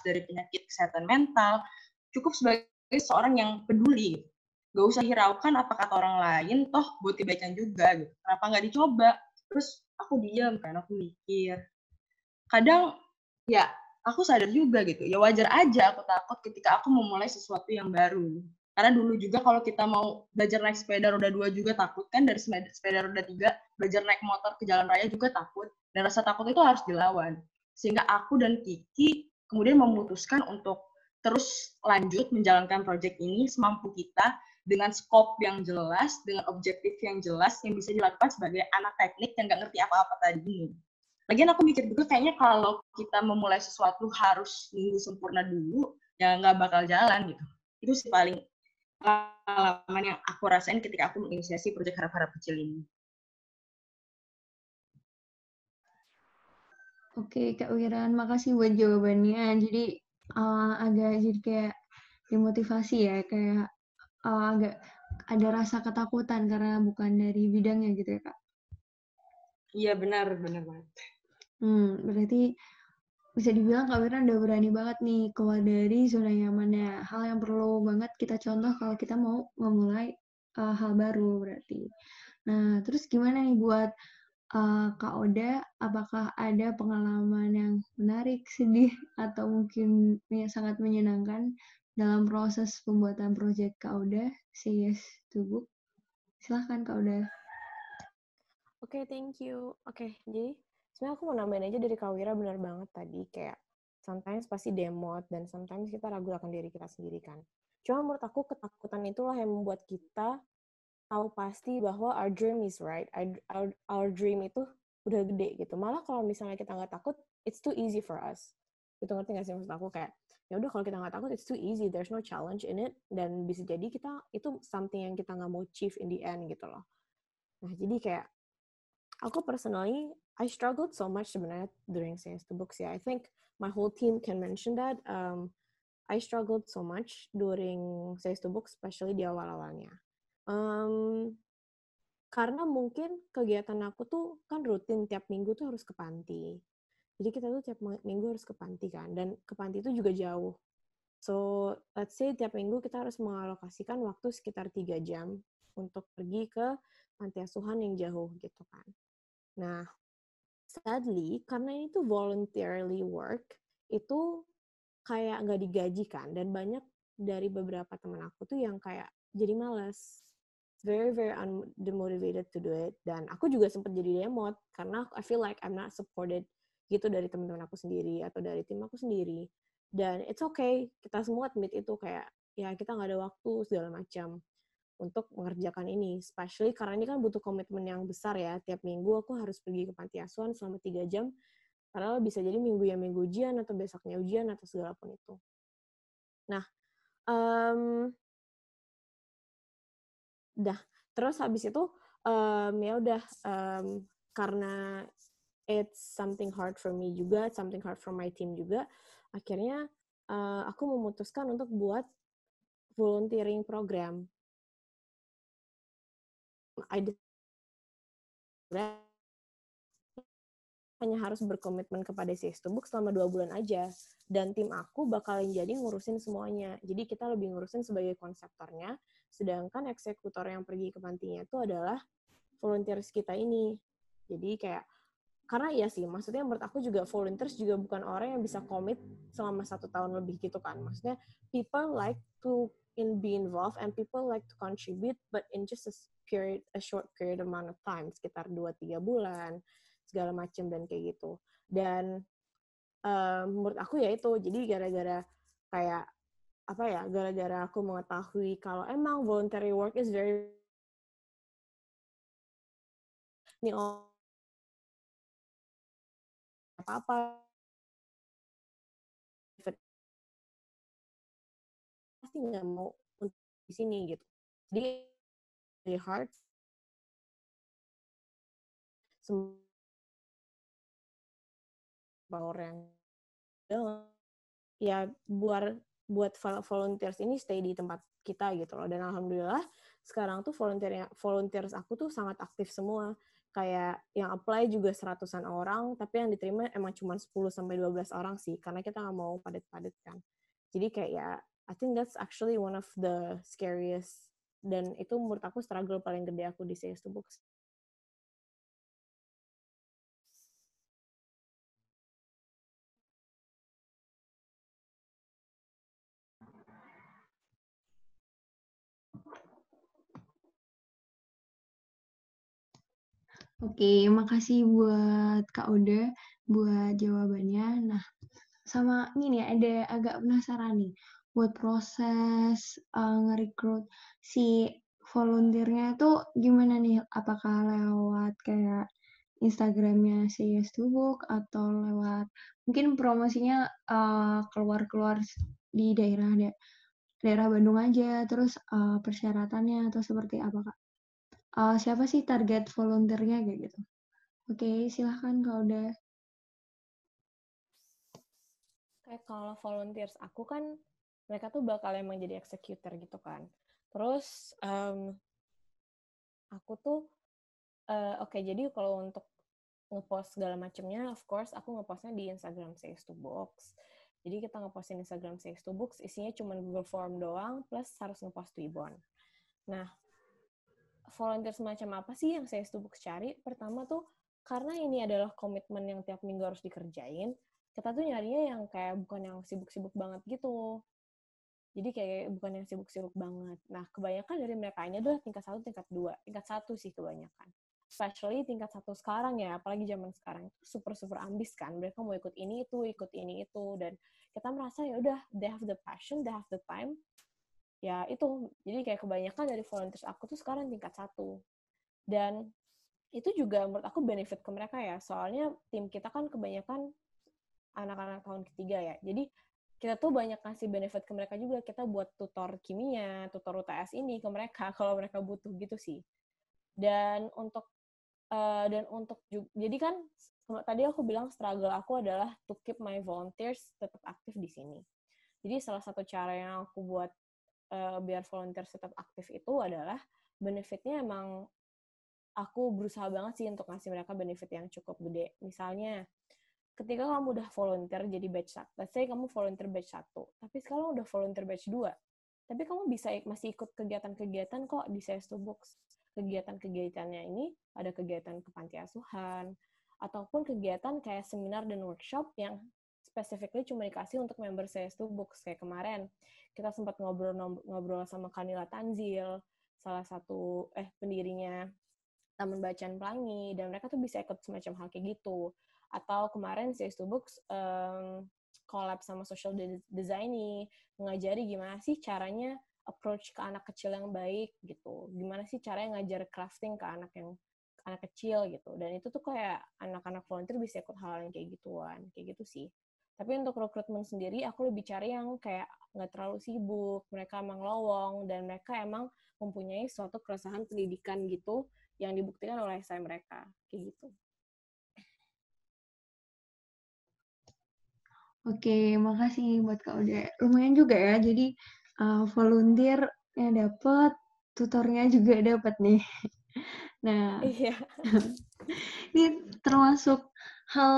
Speaker 3: dari penyakit kesehatan mental cukup sebagai seorang yang peduli. Gak usah hiraukan apa kata orang lain toh buat kebaikan juga gitu. Kenapa nggak dicoba terus aku diam kan aku mikir. Kadang ya aku sadar juga gitu ya wajar aja aku takut ketika aku memulai sesuatu yang baru. Karena dulu juga kalau kita mau belajar naik sepeda roda dua juga takut kan dari sepeda, sepeda roda tiga belajar naik motor ke jalan raya juga takut. Dan rasa takut itu harus dilawan. Sehingga aku dan Kiki kemudian memutuskan untuk terus lanjut menjalankan proyek ini semampu kita dengan skop yang jelas, dengan objektif yang jelas yang bisa dilakukan sebagai anak teknik yang nggak ngerti apa-apa tadi. Lagian aku mikir juga kayaknya kalau kita memulai sesuatu harus nunggu sempurna dulu, ya nggak bakal jalan gitu. Itu sih paling pengalaman yang aku rasain ketika aku menginisiasi proyek harap-harap kecil ini.
Speaker 2: Oke, Kak Wiran, makasih buat jawabannya. Jadi uh, agak jadi kayak dimotivasi ya kayak uh, agak ada rasa ketakutan karena bukan dari bidangnya gitu ya kak
Speaker 3: iya benar benar banget
Speaker 2: hmm berarti bisa dibilang Kak Wiran udah berani banget nih keluar dari zona nyamannya. Hal yang perlu banget kita contoh kalau kita mau memulai uh, hal baru berarti. Nah, terus gimana nih buat uh, Kak Oda, apakah ada pengalaman yang menarik, sedih, atau mungkin sangat menyenangkan dalam proses pembuatan proyek Kak Oda, Say Yes to Book? Silahkan Kak Oda.
Speaker 4: Oke, okay, thank you. Oke, okay, jadi sebenarnya aku mau nambahin aja dari Kak Wira benar banget tadi, kayak sometimes pasti demot dan sometimes kita ragu akan diri kita sendiri kan. Cuma menurut aku ketakutan itulah yang membuat kita tahu pasti bahwa our dream is right, our, our dream itu udah gede gitu. Malah kalau misalnya kita nggak takut, it's too easy for us. Itu ngerti nggak sih maksud aku? Kayak ya udah kalau kita nggak takut it's too easy there's no challenge in it dan bisa jadi kita itu something yang kita nggak mau achieve in the end gitu loh. Nah jadi kayak aku personally I struggled so much sebenarnya during science to books ya. I think my whole team can mention that um, I struggled so much during science to books especially di awal-awalnya. Um, karena mungkin kegiatan aku tuh kan rutin tiap minggu tuh harus ke panti. Jadi kita tuh tiap minggu harus ke panti kan, dan ke panti itu juga jauh. So, let's say tiap minggu kita harus mengalokasikan waktu sekitar tiga jam untuk pergi ke panti asuhan yang jauh gitu kan. Nah, sadly, karena ini tuh voluntarily work, itu kayak nggak digaji kan, dan banyak dari beberapa teman aku tuh yang kayak jadi males very very undemotivated to do it dan aku juga sempat jadi demot karena I feel like I'm not supported gitu dari teman-teman aku sendiri atau dari tim aku sendiri dan it's okay kita semua admit itu kayak ya kita nggak ada waktu segala macam untuk mengerjakan ini. Especially karena ini kan butuh komitmen yang besar ya. Tiap minggu aku harus pergi ke panti asuhan selama tiga jam. Padahal bisa jadi minggu ya minggu ujian atau besoknya ujian atau segala pun itu. Nah, um, dah. Terus habis itu um, ya udah um, karena it's something hard for me juga, something hard for my team juga. Akhirnya uh, aku memutuskan untuk buat volunteering program. I hanya harus berkomitmen kepada CS Book selama dua bulan aja. Dan tim aku bakalan jadi ngurusin semuanya. Jadi kita lebih ngurusin sebagai konseptornya, sedangkan eksekutor yang pergi ke pantinya itu adalah volunteers kita ini. Jadi kayak karena iya sih, maksudnya menurut aku juga volunteers juga bukan orang yang bisa komit selama satu tahun lebih gitu kan. Maksudnya people like to in be involved and people like to contribute, but in just a period, a short period amount of time, sekitar 2-3 bulan, segala macam dan kayak gitu. Dan um, menurut aku ya itu, jadi gara-gara kayak apa ya, gara-gara aku mengetahui kalau emang voluntary work is very ini apa-apa. Pasti nggak mau untuk di sini gitu. Jadi di hard. Semua orang ya buat buat volunteers ini stay di tempat kita gitu loh. Dan alhamdulillah sekarang tuh volunteer volunteers aku tuh sangat aktif semua kayak yang apply juga seratusan orang, tapi yang diterima emang cuma 10 sampai 12 orang sih, karena kita nggak mau padat-padat kan. Jadi kayak ya, I think that's actually one of the scariest dan itu menurut aku struggle paling gede aku di CS to
Speaker 2: Oke, makasih buat Kak Oda buat jawabannya. Nah, sama ini nih ada agak penasaran nih buat proses uh, nge-recruit si volunteernya itu gimana nih? Apakah lewat kayak Instagramnya si Book atau lewat mungkin promosinya uh, keluar-keluar di daerah daerah Bandung aja, terus uh, persyaratannya atau seperti apa kak? Uh, siapa sih target volunteernya kayak gitu. Oke, silahkan kalau udah.
Speaker 4: Kayak kalau volunteers aku kan mereka tuh bakal emang jadi executor gitu kan. Terus um, aku tuh uh, oke okay, jadi kalau untuk ngepost segala macamnya, of course aku ngepostnya di Instagram Says to Box. Jadi kita ngepostin Instagram Says to Books, isinya cuma Google Form doang, plus harus ngepost Twibbon. Nah, volunteer semacam apa sih yang saya stubuk cari? Pertama tuh karena ini adalah komitmen yang tiap minggu harus dikerjain, kita tuh nyarinya yang kayak bukan yang sibuk-sibuk banget gitu. Jadi kayak bukan yang sibuk-sibuk banget. Nah, kebanyakan dari mereka ini adalah tingkat satu, tingkat dua. Tingkat satu sih kebanyakan. Especially tingkat satu sekarang ya, apalagi zaman sekarang itu super-super ambis kan. Mereka mau ikut ini itu, ikut ini itu. Dan kita merasa ya udah, they have the passion, they have the time, ya itu. Jadi kayak kebanyakan dari volunteers aku tuh sekarang tingkat satu. Dan itu juga menurut aku benefit ke mereka ya. Soalnya tim kita kan kebanyakan anak-anak tahun ketiga ya. Jadi kita tuh banyak kasih benefit ke mereka juga. Kita buat tutor kimia tutor UTS ini ke mereka kalau mereka butuh gitu sih. Dan untuk uh, dan untuk juga, jadi kan tadi aku bilang struggle aku adalah to keep my volunteers tetap aktif di sini. Jadi salah satu cara yang aku buat uh, biar volunteer tetap aktif itu adalah benefitnya emang aku berusaha banget sih untuk ngasih mereka benefit yang cukup gede. Misalnya, ketika kamu udah volunteer jadi batch satu, let's say kamu volunteer batch satu, tapi sekarang udah volunteer batch dua, tapi kamu bisa masih ikut kegiatan-kegiatan kok di CS2 Books. Kegiatan-kegiatannya ini ada kegiatan ke panti asuhan, ataupun kegiatan kayak seminar dan workshop yang specifically cuma dikasih untuk member CS2 Books. Kayak kemarin, kita sempat ngobrol-ngobrol sama Kanila Tanzil, salah satu eh pendirinya Taman Bacaan Pelangi, dan mereka tuh bisa ikut semacam hal kayak gitu. Atau kemarin CS2 Books um, collab sama social design nih, mengajari gimana sih caranya approach ke anak kecil yang baik gitu. Gimana sih caranya ngajar crafting ke anak yang anak kecil gitu. Dan itu tuh kayak anak-anak volunteer bisa ikut hal yang kayak gituan, kayak gitu sih. Tapi untuk rekrutmen sendiri, aku lebih cari yang kayak nggak terlalu sibuk, mereka emang lowong, dan mereka emang mempunyai suatu keresahan pendidikan gitu yang dibuktikan oleh saya mereka, kayak gitu.
Speaker 2: Oke, makasih buat Kak Uda. Lumayan juga ya, jadi uh, volunteer yang dapat, tutornya juga dapat nih. Nah,
Speaker 4: iya.
Speaker 2: ini termasuk hal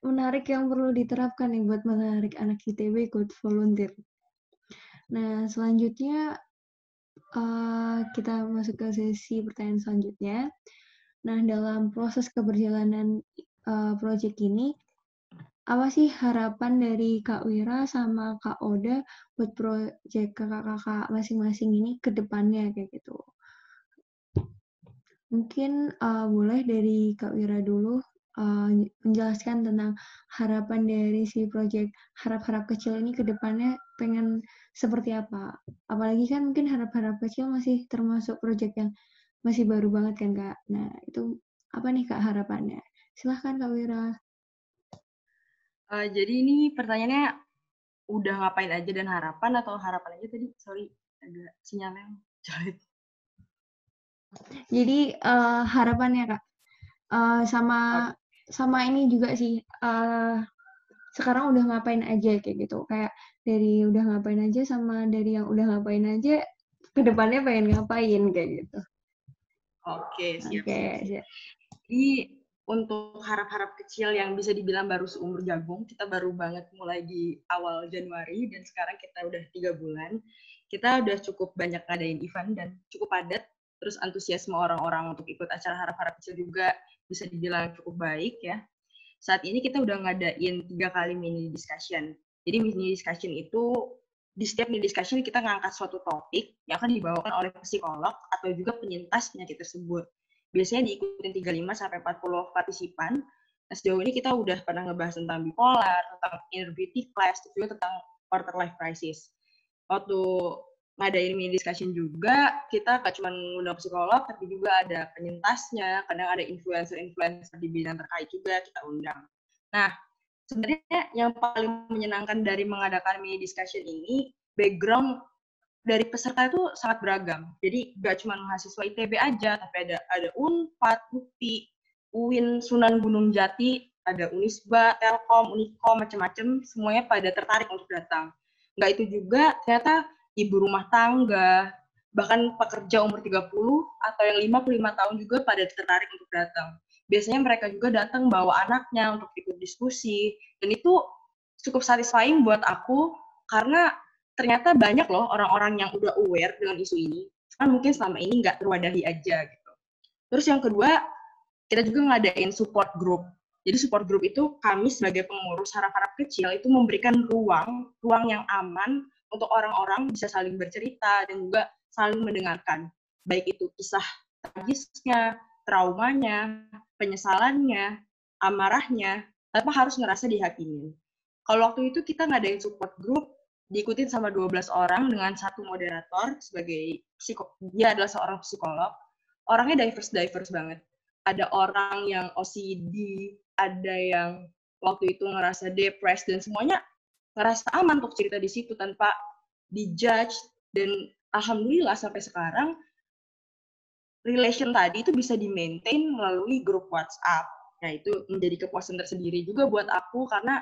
Speaker 2: menarik yang perlu diterapkan nih buat menarik anak ITB ikut volunteer. Nah, selanjutnya uh, kita masuk ke sesi pertanyaan selanjutnya. Nah, dalam proses keberjalanan uh, proyek ini, apa sih harapan dari Kak Wira sama Kak Oda buat proyek kakak-kakak masing-masing ini ke depannya kayak gitu? Mungkin uh, boleh dari Kak Wira dulu uh, menjelaskan tentang harapan dari si proyek harap-harap kecil ini ke depannya pengen seperti apa. Apalagi kan mungkin harap-harap kecil masih termasuk proyek yang masih baru banget kan Kak. Nah itu apa nih Kak harapannya? Silahkan Kak Wira.
Speaker 3: Uh, jadi ini pertanyaannya udah ngapain aja dan harapan atau harapan aja tadi? Sorry, agak sinyalnya jelek.
Speaker 2: Jadi uh, harapannya kak, uh, sama. Sama ini juga sih. Uh, sekarang udah ngapain aja kayak gitu. Kayak dari udah ngapain aja sama dari yang udah ngapain aja, ke depannya pengen ngapain kayak gitu.
Speaker 3: Oke, okay, siap.
Speaker 2: Okay, siap.
Speaker 3: Jadi untuk harap-harap kecil yang bisa dibilang baru seumur jagung, kita baru banget mulai di awal Januari dan sekarang kita udah tiga bulan. Kita udah cukup banyak ngadain event dan cukup padat. Terus antusiasme orang-orang untuk ikut acara harap-harap kecil juga bisa dibilang cukup baik ya. Saat ini kita udah ngadain tiga kali mini discussion. Jadi mini discussion itu di setiap mini discussion kita ngangkat suatu topik yang akan dibawakan oleh psikolog atau juga penyintas penyakit tersebut biasanya diikutin 35 sampai 40 partisipan. Nah, sejauh ini kita udah pernah ngebahas tentang bipolar, tentang inner beauty class, juga tentang quarter life crisis. Waktu ngadain mini discussion juga, kita gak cuma ngundang psikolog, tapi juga ada penyintasnya, kadang ada influencer-influencer di bidang terkait juga kita undang. Nah, sebenarnya yang paling menyenangkan dari mengadakan mini discussion ini, background dari peserta itu sangat beragam. Jadi gak cuma mahasiswa ITB aja, tapi ada ada Unpad, UPI, UIN, Sunan Gunung Jati, ada Unisba, Telkom, Unikom, macam-macam, semuanya pada tertarik untuk datang. Gak itu juga ternyata ibu rumah tangga, bahkan pekerja umur 30 atau yang 55 tahun juga pada tertarik untuk datang. Biasanya mereka juga datang bawa anaknya untuk ikut diskusi, dan itu cukup satisfying buat aku karena ternyata banyak loh orang-orang yang udah aware dengan isu ini. Kan mungkin selama ini nggak terwadahi aja gitu. Terus yang kedua, kita juga ngadain support group. Jadi support group itu kami sebagai pengurus harap-harap kecil itu memberikan ruang, ruang yang aman untuk orang-orang bisa saling bercerita dan juga saling mendengarkan. Baik itu kisah tragisnya, traumanya, penyesalannya, amarahnya, tanpa harus ngerasa dihakimin. Kalau waktu itu kita ngadain support group, diikutin sama 12 orang dengan satu moderator sebagai psiko dia adalah seorang psikolog orangnya diverse diverse banget ada orang yang OCD ada yang waktu itu ngerasa depressed dan semuanya ngerasa aman untuk cerita di situ tanpa dijudge dan alhamdulillah sampai sekarang relation tadi itu bisa di maintain melalui grup WhatsApp nah itu menjadi kepuasan tersendiri juga buat aku karena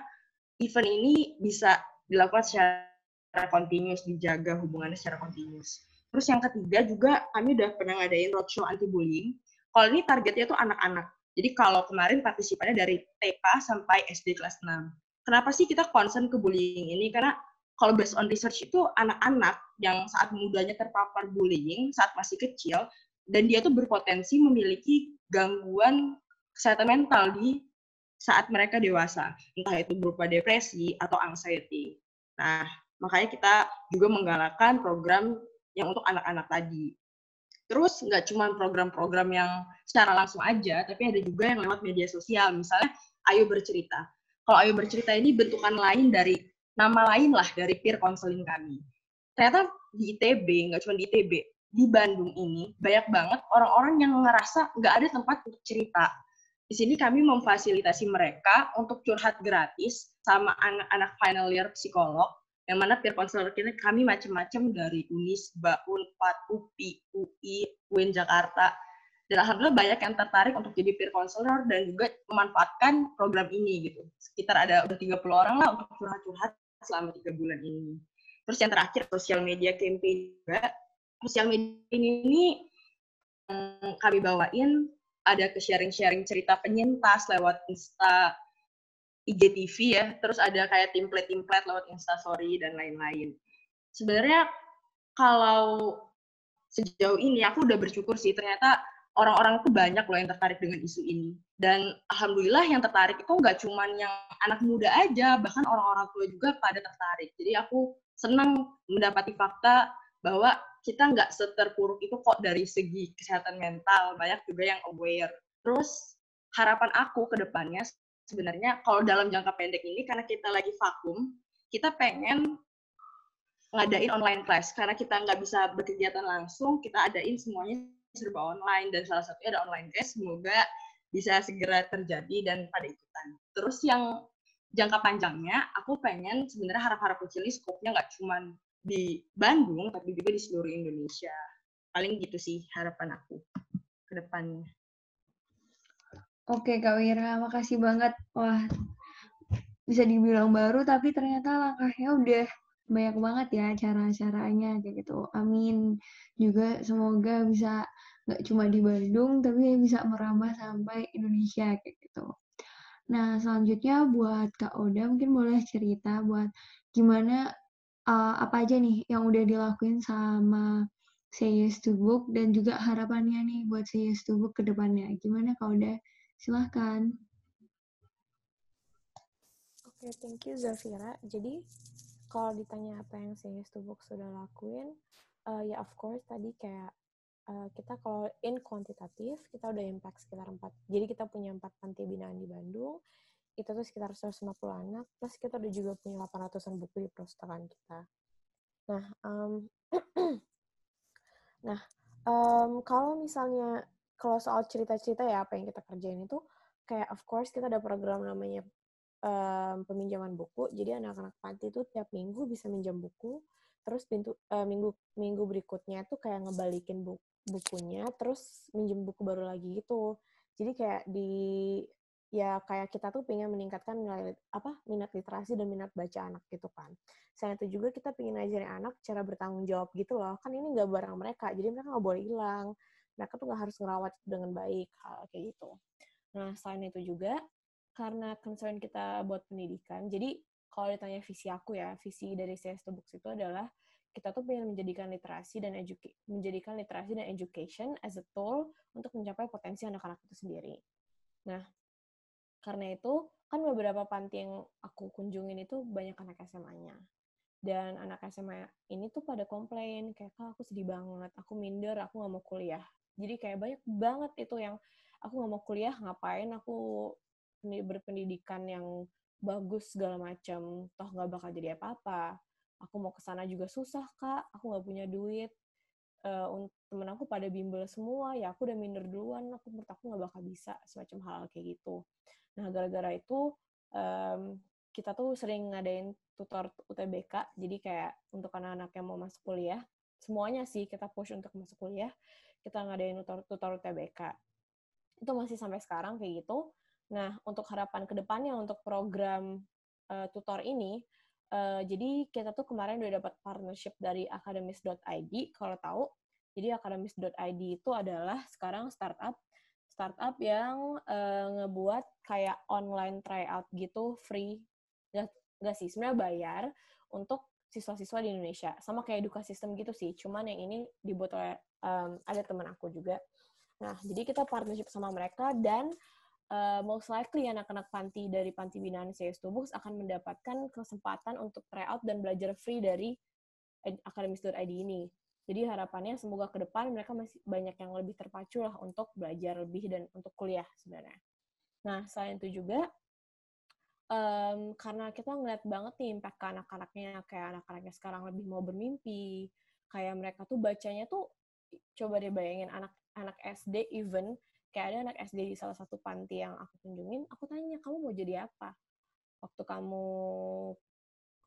Speaker 3: event ini bisa dilakukan secara continuous, dijaga hubungannya secara continuous. Terus yang ketiga juga kami udah pernah ngadain roadshow anti bullying. Kalau ini targetnya tuh anak-anak. Jadi kalau kemarin partisipannya dari TK sampai SD kelas 6. Kenapa sih kita concern ke bullying ini? Karena kalau based on research itu anak-anak yang saat mudanya terpapar bullying saat masih kecil dan dia tuh berpotensi memiliki gangguan kesehatan mental di saat mereka dewasa, entah itu berupa depresi atau anxiety. Nah, Makanya kita juga menggalakkan program yang untuk anak-anak tadi. Terus nggak cuma program-program yang secara langsung aja, tapi ada juga yang lewat media sosial. Misalnya Ayo Bercerita. Kalau Ayo Bercerita ini bentukan lain dari nama lain lah dari peer counseling kami. ternyata di ITB, nggak cuma di ITB, di Bandung ini banyak banget orang-orang yang ngerasa nggak ada tempat untuk cerita. Di sini kami memfasilitasi mereka untuk curhat gratis sama anak-anak final year psikolog, yang mana peer counselor kita kami macam-macam dari Unis, Unpad, UPI, UI, UIN Jakarta. Dan alhamdulillah banyak yang tertarik untuk jadi peer counselor dan juga memanfaatkan program ini gitu. Sekitar ada udah 30 orang lah untuk curhat-curhat selama tiga bulan ini. Terus yang terakhir sosial media campaign juga. Sosial media ini yang kami bawain ada ke sharing-sharing cerita penyintas lewat Insta, IGTV ya, terus ada kayak template-template lewat Instastory dan lain-lain. Sebenarnya kalau sejauh ini aku udah bersyukur sih ternyata orang-orang itu banyak loh yang tertarik dengan isu ini. Dan alhamdulillah yang tertarik itu nggak cuma yang anak muda aja, bahkan orang-orang tua juga pada tertarik. Jadi aku senang mendapati fakta bahwa kita nggak seterpuruk itu kok dari segi kesehatan mental, banyak juga yang aware. Terus harapan aku ke depannya sebenarnya kalau dalam jangka pendek ini karena kita lagi vakum, kita pengen ngadain online class karena kita nggak bisa berkegiatan langsung, kita adain semuanya serba online dan salah satunya ada online class semoga bisa segera terjadi dan pada ikutan. Terus yang jangka panjangnya, aku pengen sebenarnya harap-harap kecil ini skopnya nggak cuma di Bandung, tapi juga di seluruh Indonesia. Paling gitu sih harapan aku ke depannya.
Speaker 2: Oke Kak Wira, makasih banget. Wah, bisa dibilang baru, tapi ternyata langkahnya udah banyak banget ya cara-caranya kayak gitu. Amin. Juga semoga bisa nggak cuma di Bandung, tapi bisa merambah sampai Indonesia kayak gitu. Nah, selanjutnya buat Kak Oda mungkin boleh cerita buat gimana uh, apa aja nih yang udah dilakuin sama Say Yes to Book dan juga harapannya nih buat Say Yes to Book ke depannya. Gimana Kak Oda? Silahkan.
Speaker 4: Oke, okay, thank you Zafira. Jadi, kalau ditanya apa yang Yes to sudah lakuin, uh, ya of course tadi kayak uh, kita kalau in kuantitatif, kita udah impact sekitar 4. Jadi kita punya 4 panti binaan di Bandung, itu tuh sekitar 150 anak, plus kita udah juga punya 800-an buku di perpustakaan kita. Nah, um, nah um, kalau misalnya kalau soal cerita-cerita ya apa yang kita kerjain itu kayak of course kita ada program namanya um, peminjaman buku. Jadi anak-anak panti itu tiap minggu bisa minjam buku. Terus pintu uh, minggu minggu berikutnya tuh kayak ngebalikin buku bukunya terus minjem buku baru lagi gitu. Jadi kayak di ya kayak kita tuh pengen meningkatkan nilai apa minat literasi dan minat baca anak gitu kan. Selain itu juga kita pengen ngajarin anak cara bertanggung jawab gitu loh. Kan ini nggak barang mereka, jadi mereka nggak boleh hilang mereka tuh nggak harus ngerawat dengan baik hal kayak gitu. Nah selain itu juga karena concern kita buat pendidikan, jadi kalau ditanya visi aku ya, visi dari CS Books itu adalah kita tuh pengen menjadikan literasi dan eduki menjadikan literasi dan education as a tool untuk mencapai potensi anak-anak itu sendiri. Nah, karena itu kan beberapa panti yang aku kunjungin itu banyak anak SMA-nya. Dan anak SMA ini tuh pada komplain, kayak, Kak, aku sedih banget, aku minder, aku nggak mau kuliah jadi kayak banyak banget itu yang aku nggak mau kuliah ngapain aku berpendidikan yang bagus segala macam toh nggak bakal jadi apa-apa. Aku mau ke sana juga susah kak. Aku nggak punya duit. Uh, temen aku pada bimbel semua. Ya aku udah minder duluan. Aku menurut aku nggak bakal bisa semacam hal, kayak gitu. Nah gara-gara itu um, kita tuh sering ngadain tutor UTBK jadi kayak untuk anak-anak yang mau masuk kuliah semuanya sih kita push untuk masuk kuliah kita ngadain tutor, tutor TBK. Itu masih sampai sekarang kayak gitu. Nah, untuk harapan ke depannya untuk program uh, tutor ini, uh, jadi kita tuh kemarin udah dapat partnership dari akademis.id, kalau tahu. Jadi akademis.id itu adalah sekarang startup startup yang uh, ngebuat kayak online tryout gitu free. Gak, sih sebenarnya bayar untuk siswa-siswa di Indonesia. Sama kayak edukasi sistem gitu sih cuman yang ini dibuat oleh um, ada teman aku juga. Nah jadi kita partnership sama mereka dan uh, most likely anak-anak panti dari panti binaan CS Tubux akan mendapatkan kesempatan untuk tryout dan belajar free dari akademis.id ini jadi harapannya semoga ke depan mereka masih banyak yang lebih terpacu lah untuk belajar lebih dan untuk kuliah sebenarnya. Nah, selain itu juga um, karena kita ngeliat banget nih impact ke anak-anaknya kayak anak-anaknya sekarang lebih mau bermimpi kayak mereka tuh bacanya tuh coba deh bayangin anak-anak SD even kayak ada anak SD di salah satu panti yang aku kunjungin aku tanya kamu mau jadi apa? Waktu kamu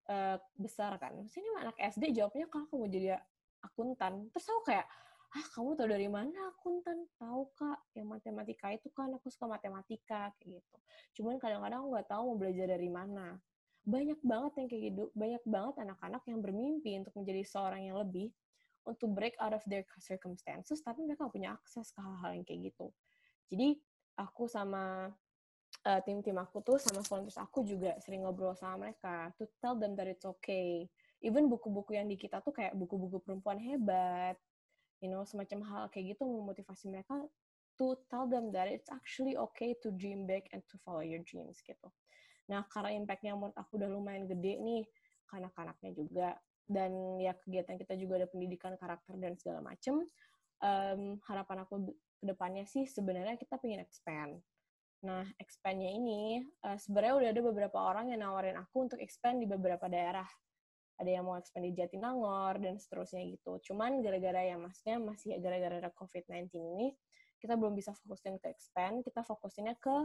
Speaker 4: uh, besar kan sini anak SD jawabnya kalau aku mau jadi akuntan. Terus aku kayak ah kamu tahu dari mana akuntan? Tahu kak. Yang matematika itu kan aku suka matematika kayak gitu. Cuman kadang-kadang aku nggak tahu mau belajar dari mana. Banyak banget yang kayak gitu banyak banget anak-anak yang bermimpi untuk menjadi seorang yang lebih untuk break out of their circumstances tapi mereka punya akses ke hal-hal yang kayak gitu jadi aku sama uh, tim-tim aku tuh sama volunteers aku juga sering ngobrol sama mereka to tell them that it's okay even buku-buku yang di kita tuh kayak buku-buku perempuan hebat you know semacam hal kayak gitu memotivasi mereka to tell them that it's actually okay to dream big and to follow your dreams gitu. Nah karena impactnya menurut aku udah lumayan gede nih ke anak-anaknya juga dan ya kegiatan kita juga ada pendidikan karakter dan segala macem. Um, harapan aku ke depannya sih sebenarnya kita pengen expand. Nah, expandnya ini uh, sebenarnya udah ada beberapa orang yang nawarin aku untuk expand di beberapa daerah ada yang mau expand di Jatinangor dan seterusnya gitu. Cuman gara-gara ya maksudnya masih gara-gara COVID-19 ini kita belum bisa fokusin ke expand, kita fokusinnya ke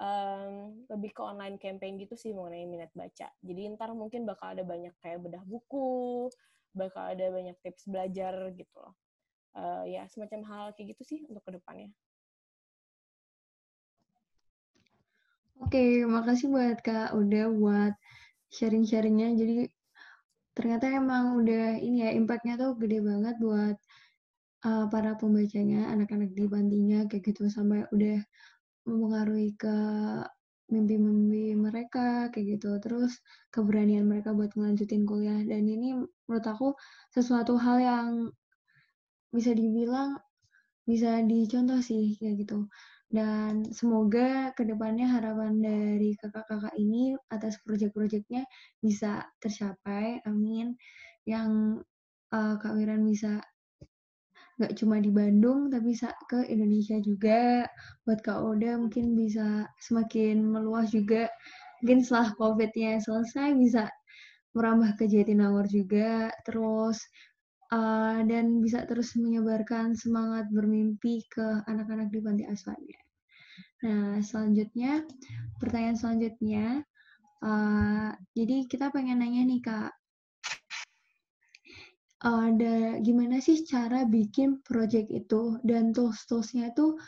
Speaker 4: um, lebih ke online campaign gitu sih mengenai minat baca. Jadi ntar mungkin bakal ada banyak kayak bedah buku, bakal ada banyak tips belajar gitu loh. Uh, ya semacam hal kayak gitu sih untuk ke depannya.
Speaker 2: Oke, makasih buat Kak udah buat sharing-sharingnya. Jadi ternyata emang udah ini ya impactnya tuh gede banget buat uh, para pembacanya anak-anak di pantinya kayak gitu sampai udah mempengaruhi ke mimpi-mimpi mereka kayak gitu terus keberanian mereka buat ngelanjutin kuliah dan ini menurut aku sesuatu hal yang bisa dibilang bisa dicontoh sih kayak gitu dan semoga ke depannya harapan dari kakak-kakak ini atas proyek-proyeknya bisa tercapai, amin. Yang uh, Kak Wiran bisa nggak cuma di Bandung, tapi bisa ke Indonesia juga. Buat Kak Oda mungkin bisa semakin meluas juga. Mungkin setelah COVID-nya selesai bisa merambah ke Jatinangor juga. Terus uh, dan bisa terus menyebarkan semangat bermimpi ke anak-anak di panti asuhannya. Nah, selanjutnya, pertanyaan selanjutnya, uh, jadi kita pengen nanya nih kak, uh, ada gimana sih cara bikin project itu dan tools-toolsnya itu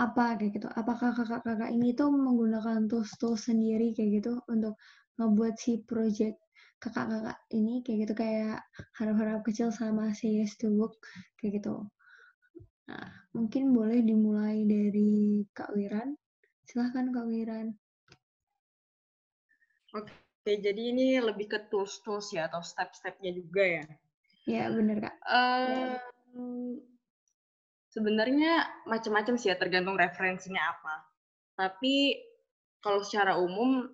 Speaker 2: apa kayak gitu? Apakah kakak-kakak ini tuh menggunakan tools-tools sendiri kayak gitu untuk ngebuat si project kakak-kakak ini kayak gitu kayak harap-harap kecil sama say yes to work kayak gitu. Nah, mungkin boleh dimulai dari Kak Wiran. Silahkan Kak Wiran.
Speaker 3: Oke, jadi ini lebih ke tools-tools ya atau step-stepnya juga ya?
Speaker 2: Ya, benar Kak.
Speaker 3: Um, sebenarnya macam-macam sih ya, tergantung referensinya apa. Tapi kalau secara umum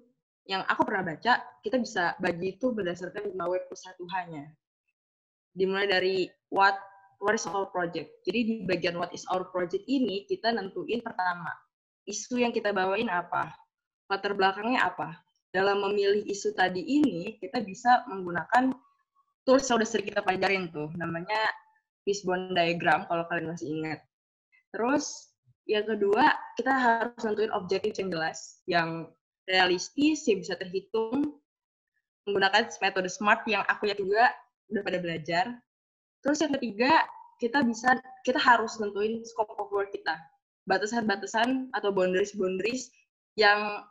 Speaker 3: yang aku pernah baca, kita bisa bagi itu berdasarkan lima web plus satu hanya. Dimulai dari what what is our project. Jadi di bagian what is our project ini kita nentuin pertama isu yang kita bawain apa, latar belakangnya apa. Dalam memilih isu tadi ini kita bisa menggunakan tools yang udah sering kita pelajarin tuh, namanya fishbone diagram kalau kalian masih ingat. Terus yang kedua kita harus nentuin objektif yang jelas, yang realistis, yang bisa terhitung, menggunakan metode SMART yang aku yakin juga udah pada belajar. Terus yang ketiga, kita bisa kita harus nentuin scope of work kita. Batasan-batasan atau boundaries-boundaries yang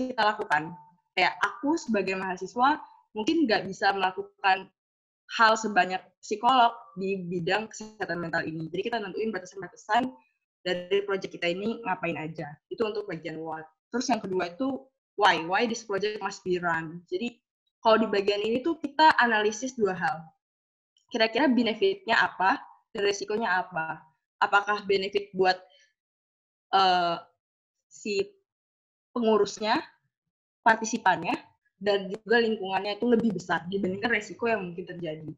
Speaker 3: kita lakukan. Kayak aku sebagai mahasiswa mungkin nggak bisa melakukan hal sebanyak psikolog di bidang kesehatan mental ini. Jadi kita nentuin batasan-batasan dari proyek kita ini ngapain aja. Itu untuk bagian what. Terus yang kedua itu why why this project must be run. Jadi kalau di bagian ini tuh kita analisis dua hal. Kira-kira benefitnya apa dan resikonya apa? Apakah benefit buat uh, si pengurusnya partisipannya dan juga lingkungannya itu lebih besar dibandingkan resiko yang mungkin terjadi?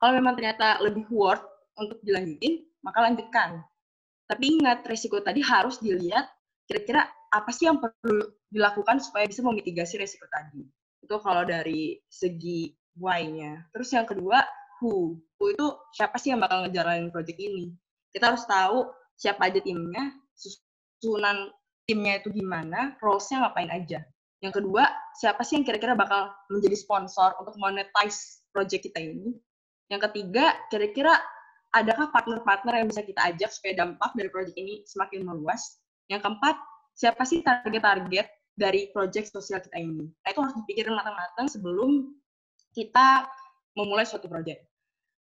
Speaker 3: Kalau memang ternyata lebih worth untuk dilanjutin maka lanjutkan. Tapi ingat resiko tadi harus dilihat kira-kira apa sih yang perlu dilakukan supaya bisa memitigasi resiko tadi. Itu kalau dari segi why-nya. Terus yang kedua, who. Who itu siapa sih yang bakal ngejalanin project ini. Kita harus tahu siapa aja timnya, susunan timnya itu gimana, roles-nya ngapain aja. Yang kedua, siapa sih yang kira-kira bakal menjadi sponsor untuk monetize project kita ini. Yang ketiga, kira-kira adakah partner-partner yang bisa kita ajak supaya dampak dari project ini semakin meluas. Yang keempat, siapa sih target-target dari project sosial kita ini. Nah, itu harus dipikirin matang-matang sebelum kita memulai suatu project.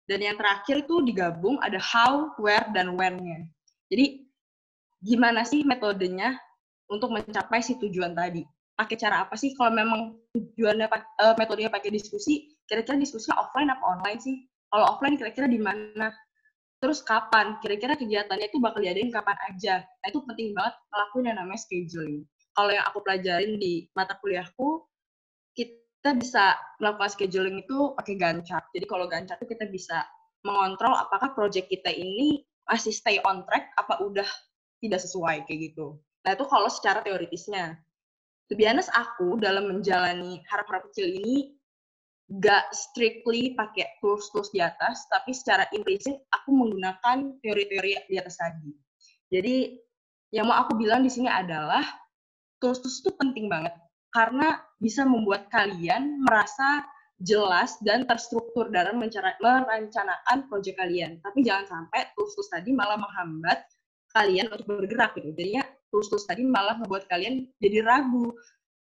Speaker 3: Dan yang terakhir itu digabung ada how, where, dan when-nya. Jadi, gimana sih metodenya untuk mencapai si tujuan tadi? pakai cara apa sih kalau memang tujuannya uh, metodenya pakai diskusi kira-kira diskusinya offline apa online sih kalau offline kira-kira di mana terus kapan? Kira-kira kegiatannya itu bakal diadain kapan aja? Nah itu penting banget ngelakuin yang namanya scheduling. Kalau yang aku pelajarin di mata kuliahku kita bisa melakukan scheduling itu pakai Gantt chart. Jadi kalau Gantt chart itu kita bisa mengontrol apakah project kita ini masih stay on track apa udah tidak sesuai kayak gitu. Nah itu kalau secara teoritisnya. Honest, aku dalam menjalani harap-harap kecil ini gak strictly pakai tools-tools di atas, tapi secara implisit aku menggunakan teori-teori di atas tadi. Jadi yang mau aku bilang di sini adalah tools-tools itu penting banget karena bisa membuat kalian merasa jelas dan terstruktur dalam merencanakan proyek kalian. Tapi jangan sampai tools-tools tadi malah menghambat kalian untuk bergerak gitu. Jadinya tools-tools tadi malah membuat kalian jadi ragu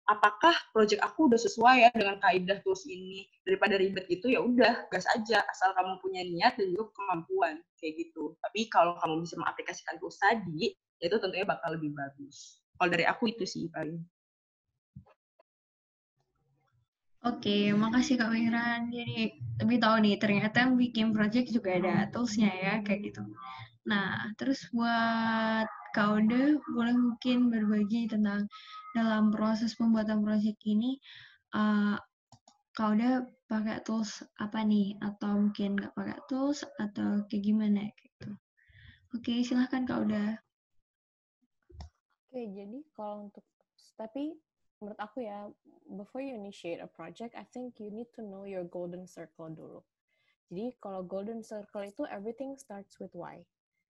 Speaker 3: apakah project aku udah sesuai ya dengan kaidah tools ini daripada ribet gitu ya udah gas aja asal kamu punya niat dan juga kemampuan kayak gitu tapi kalau kamu bisa mengaplikasikan tools tadi ya itu tentunya bakal lebih bagus kalau dari aku itu sih paling
Speaker 2: Oke, makasih Kak Wiran. Jadi lebih tahu nih, ternyata bikin project juga ada toolsnya ya, kayak gitu. Nah, terus buat Kak Ode boleh mungkin berbagi tentang dalam proses pembuatan proyek ini uh, Kak Ode pakai tools apa nih atau mungkin nggak pakai tools atau kayak gimana gitu. Oke, silahkan Kak Ode.
Speaker 4: Oke, jadi kalau untuk tapi menurut aku ya, before you initiate a project, I think you need to know your golden circle dulu. Jadi kalau golden circle itu everything starts with why.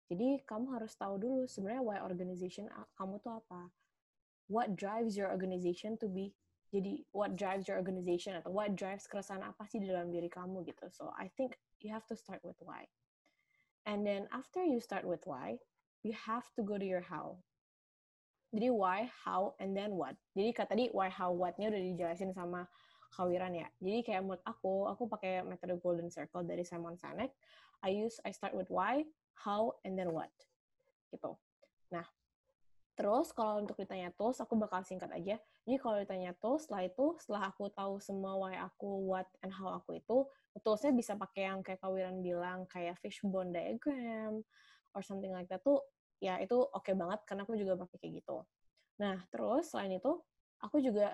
Speaker 4: Jadi kamu harus tahu dulu sebenarnya why organization kamu tuh apa. What drives your organization to be jadi what drives your organization atau what drives keresahan apa sih di dalam diri kamu gitu. So I think you have to start with why. And then after you start with why, you have to go to your how. Jadi why, how, and then what. Jadi kata tadi why, how, what-nya udah dijelasin sama Kawiran ya. Jadi kayak menurut aku, aku pakai metode Golden Circle dari Simon Sinek. I use, I start with why, how, and then what. Gitu. Nah, terus kalau untuk ditanya tools, aku bakal singkat aja. Jadi kalau ditanya tools, setelah itu, setelah aku tahu semua why aku, what, and how aku itu, toolsnya bisa pakai yang kayak Kawiran bilang, kayak fishbone diagram, or something like that tuh, ya itu oke okay banget, karena aku juga pakai kayak gitu. Nah, terus selain itu, aku juga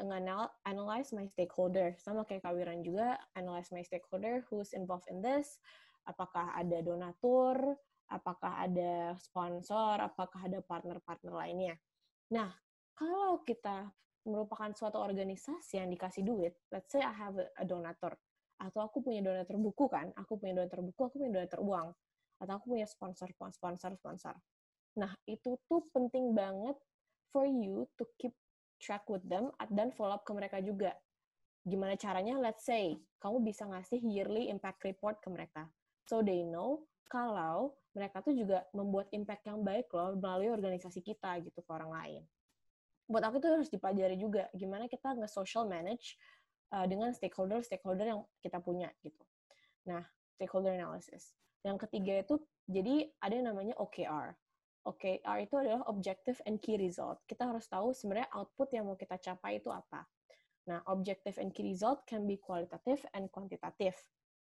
Speaker 4: analyze my stakeholder. Sama kayak Kawiran juga, analyze my stakeholder, who's involved in this, apakah ada donatur, apakah ada sponsor, apakah ada partner-partner lainnya. Nah, kalau kita merupakan suatu organisasi yang dikasih duit, let's say I have a donator, atau aku punya donatur buku kan, aku punya donatur buku, aku punya donatur uang, atau aku punya sponsor, sponsor, sponsor. Nah, itu tuh penting banget for you to keep track with them dan follow up ke mereka juga. Gimana caranya? Let's say, kamu bisa ngasih yearly impact report ke mereka. So they know kalau mereka tuh juga membuat impact yang baik loh melalui organisasi kita gitu ke orang lain. Buat aku tuh harus dipelajari juga gimana kita nge-social manage uh, dengan stakeholder-stakeholder yang kita punya gitu. Nah, stakeholder analysis. Yang ketiga itu jadi ada yang namanya OKR. OKR itu adalah objective and key result. Kita harus tahu sebenarnya output yang mau kita capai itu apa. Nah, objective and key result can be qualitative and quantitative.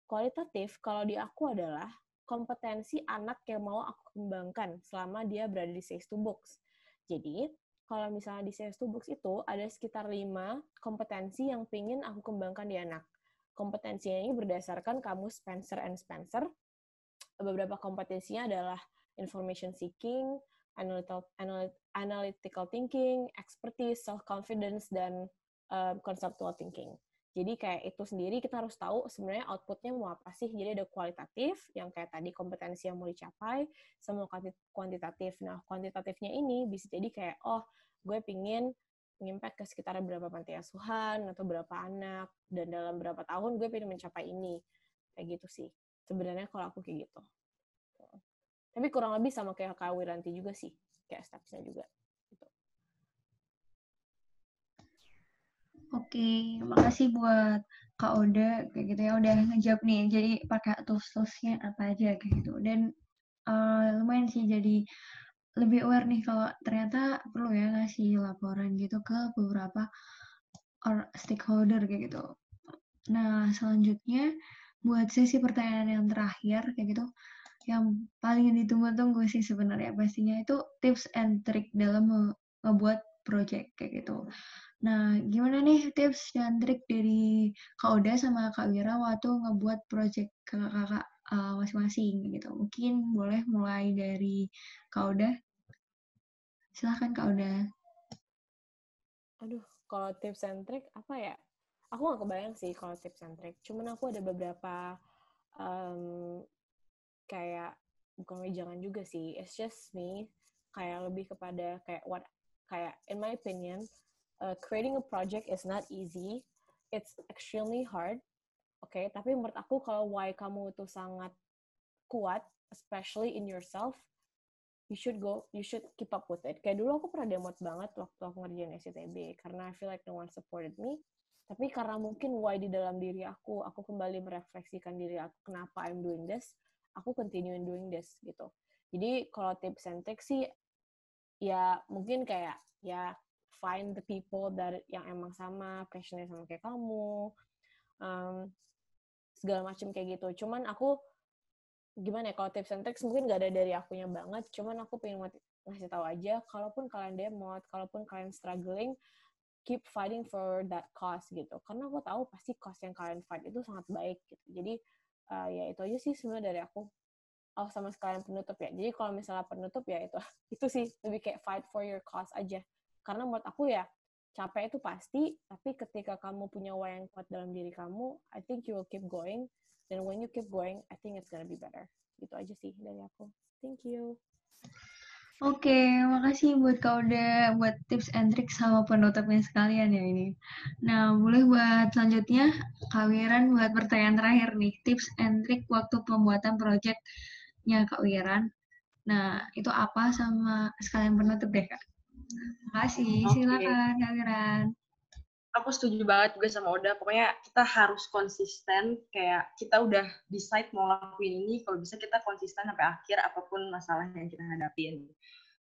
Speaker 4: Kualitatif kalau di aku adalah kompetensi anak yang mau aku kembangkan selama dia berada di Safe to Books. Jadi, kalau misalnya di Safe to Books itu ada sekitar lima kompetensi yang ingin aku kembangkan di anak. Kompetensinya ini berdasarkan kamu Spencer and Spencer. Beberapa kompetensinya adalah information seeking, analytical, analytical thinking, expertise, self-confidence, dan uh, conceptual thinking. Jadi kayak itu sendiri kita harus tahu sebenarnya outputnya mau apa sih. Jadi ada kualitatif yang kayak tadi kompetensi yang mau dicapai, sama kuantitatif. Nah kuantitatifnya ini bisa jadi kayak oh gue pingin ngimpact ke sekitar berapa panti asuhan atau berapa anak dan dalam berapa tahun gue pengen mencapai ini kayak gitu sih sebenarnya kalau aku kayak gitu tapi kurang lebih sama kayak Kak Wiranti juga sih kayak stepsnya juga gitu.
Speaker 2: Oke, makasih buat Kak Oda kayak gitu ya udah ngejawab nih. Jadi pakai tools-toolsnya apa aja kayak gitu. Dan uh, lumayan sih jadi lebih aware nih kalau ternyata perlu ya ngasih laporan gitu ke beberapa or stakeholder kayak gitu. Nah, selanjutnya buat sesi pertanyaan yang terakhir kayak gitu, yang paling ditunggu-tunggu sih sebenarnya pastinya itu tips and trick dalam ngebuat project kayak gitu. Nah, gimana nih tips dan trik dari Kak Oda sama Kak Wira waktu ngebuat project kakak-kakak uh, masing-masing gitu. Mungkin boleh mulai dari Kak Oda. Silahkan Kak Oda.
Speaker 4: Aduh, kalau tips and trick apa ya? Aku gak kebayang sih kalau tips and trick. Cuman aku ada beberapa um, kayak bukan jangan juga sih. It's just me. Kayak lebih kepada kayak what kayak in my opinion uh, creating a project is not easy. It's extremely hard. Oke, okay? tapi menurut aku kalau why kamu itu sangat kuat, especially in yourself, you should go, you should keep up with it. Kayak dulu aku pernah demot banget waktu aku ngerjain SCTB, karena I feel like no one supported me. Tapi karena mungkin why di dalam diri aku, aku kembali merefleksikan diri aku, kenapa I'm doing this, aku continue doing this, gitu. Jadi kalau tips and tricks sih, ya mungkin kayak, ya find the people that yang emang sama passionnya sama kayak kamu um, segala macam kayak gitu. Cuman aku gimana ya kalau tips and tricks mungkin gak ada dari akunya banget cuman aku pengen ngasih tahu aja kalaupun kalian demot kalaupun kalian struggling keep fighting for that cause gitu. Karena aku tahu pasti cause yang kalian fight itu sangat baik gitu. Jadi uh, ya itu aja sih sebenarnya dari aku oh sama sekalian penutup ya. Jadi kalau misalnya penutup ya itu itu sih lebih kayak fight for your cause aja. Karena menurut aku ya capek itu pasti tapi ketika kamu punya why yang kuat dalam diri kamu I think you will keep going. Dan when you keep going I think it's gonna be better. Itu aja sih dari aku. Thank you.
Speaker 2: Oke, okay, makasih buat kau udah buat tips and trick sama penutupnya sekalian ya ini. Nah, boleh buat selanjutnya Kak Wiran buat pertanyaan terakhir nih, tips and trick waktu pembuatan projectnya Kak Wiran. Nah, itu apa sama sekalian penutup deh Kak? Makasih, okay. silakan Kak
Speaker 3: Aku setuju banget juga sama Oda. Pokoknya kita harus konsisten. Kayak kita udah decide mau lakuin ini. Kalau bisa kita konsisten sampai akhir apa pun masalah yang kita hadapin.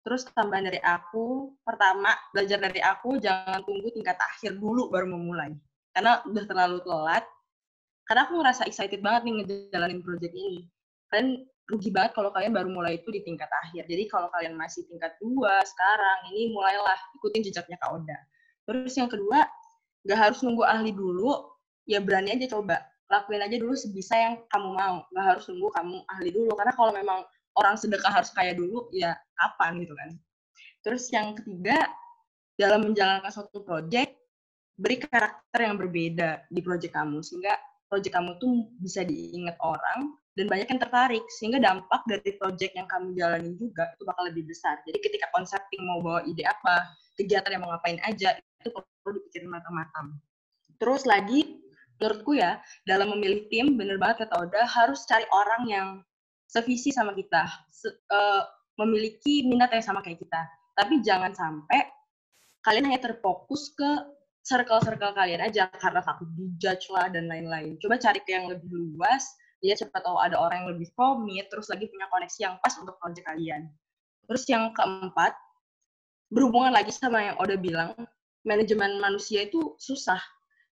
Speaker 3: Terus tambahan dari aku, pertama belajar dari aku jangan tunggu tingkat akhir dulu baru memulai. Karena udah terlalu telat. Karena aku ngerasa excited banget nih ngejalanin project ini. Kalian rugi banget kalau kalian baru mulai itu di tingkat akhir. Jadi kalau kalian masih tingkat dua sekarang, ini mulailah ikutin jejaknya Kak Oda. Terus yang kedua, gak harus nunggu ahli dulu, ya berani aja coba. Lakuin aja dulu sebisa yang kamu mau. Gak harus nunggu kamu ahli dulu. Karena kalau memang orang sedekah harus kaya dulu, ya kapan gitu kan. Terus yang ketiga, dalam menjalankan suatu project, beri karakter yang berbeda di project kamu. Sehingga project kamu tuh bisa diingat orang dan banyak yang tertarik sehingga dampak dari project yang kamu jalani juga itu bakal lebih besar. Jadi ketika concepting mau bawa ide apa, kegiatan yang mau ngapain aja itu perlu dipikirin matang-matang. Terus lagi menurutku ya dalam memilih tim bener banget kata Oda harus cari orang yang sevisi sama kita, se uh, memiliki minat yang sama kayak kita. Tapi jangan sampai kalian hanya terfokus ke circle-circle kalian aja karena takut dijudge lah dan lain-lain. Coba cari ke yang lebih luas dia cepat tahu ada orang yang lebih komit, terus lagi punya koneksi yang pas untuk project kalian. Terus yang keempat, berhubungan lagi sama yang Oda bilang, manajemen manusia itu susah.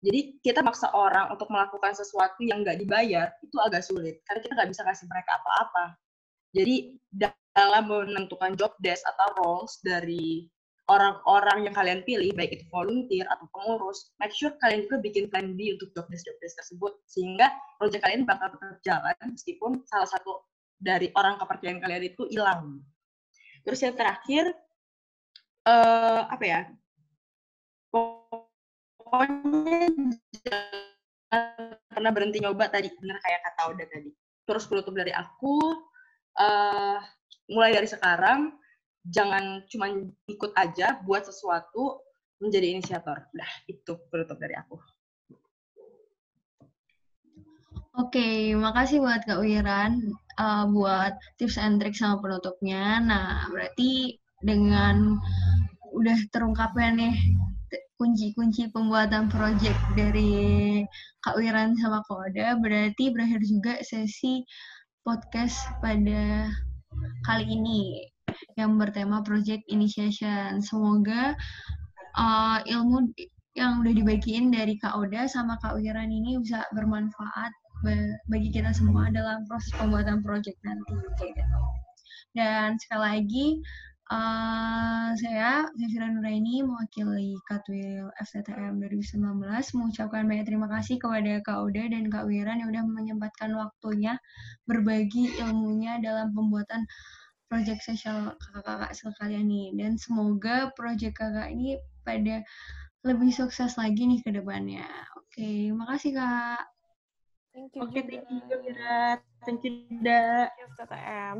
Speaker 3: Jadi kita maksa orang untuk melakukan sesuatu yang nggak dibayar, itu agak sulit. Karena kita nggak bisa kasih mereka apa-apa. Jadi dalam menentukan job desk atau roles dari orang-orang yang kalian pilih, baik itu volunteer atau pengurus, make sure kalian juga bikin plan B untuk job desk-job desk tersebut, sehingga proyek kalian bakal tetap jalan meskipun salah satu dari orang kepercayaan kalian itu hilang. Terus yang terakhir, uh, apa ya? Pokoknya jangan pernah berhenti nyoba tadi, bener kayak kata Oda tadi. Terus penutup dari aku, uh, mulai dari sekarang, jangan cuma ikut aja, buat sesuatu, menjadi inisiator. Nah, itu penutup dari aku.
Speaker 2: Oke, okay, makasih buat Kak Wiran uh, buat tips and trick sama penutupnya. Nah, berarti dengan udah terungkapnya nih kunci-kunci pembuatan project dari Kak Wiran sama Kak Oda, berarti berakhir juga sesi podcast pada kali ini yang bertema Project Initiation. Semoga uh, ilmu yang udah dibagiin dari Kak Oda sama Kak Wiran ini bisa bermanfaat bagi kita semua dalam proses pembuatan project nanti gitu. Dan sekali lagi uh, saya Zafira Nuraini mewakili Katwil FTTM 2019 mengucapkan banyak terima kasih kepada Kak Oda dan Kak Wiran yang udah menyempatkan waktunya berbagi ilmunya dalam pembuatan project sosial kakak-kakak sekalian nih dan semoga project kakak ini pada lebih sukses lagi nih ke depannya. Oke, makasih Kak.
Speaker 4: Thank you
Speaker 3: Oke, okay, thank you Mira. Thank you Da.
Speaker 4: Thank you TTM.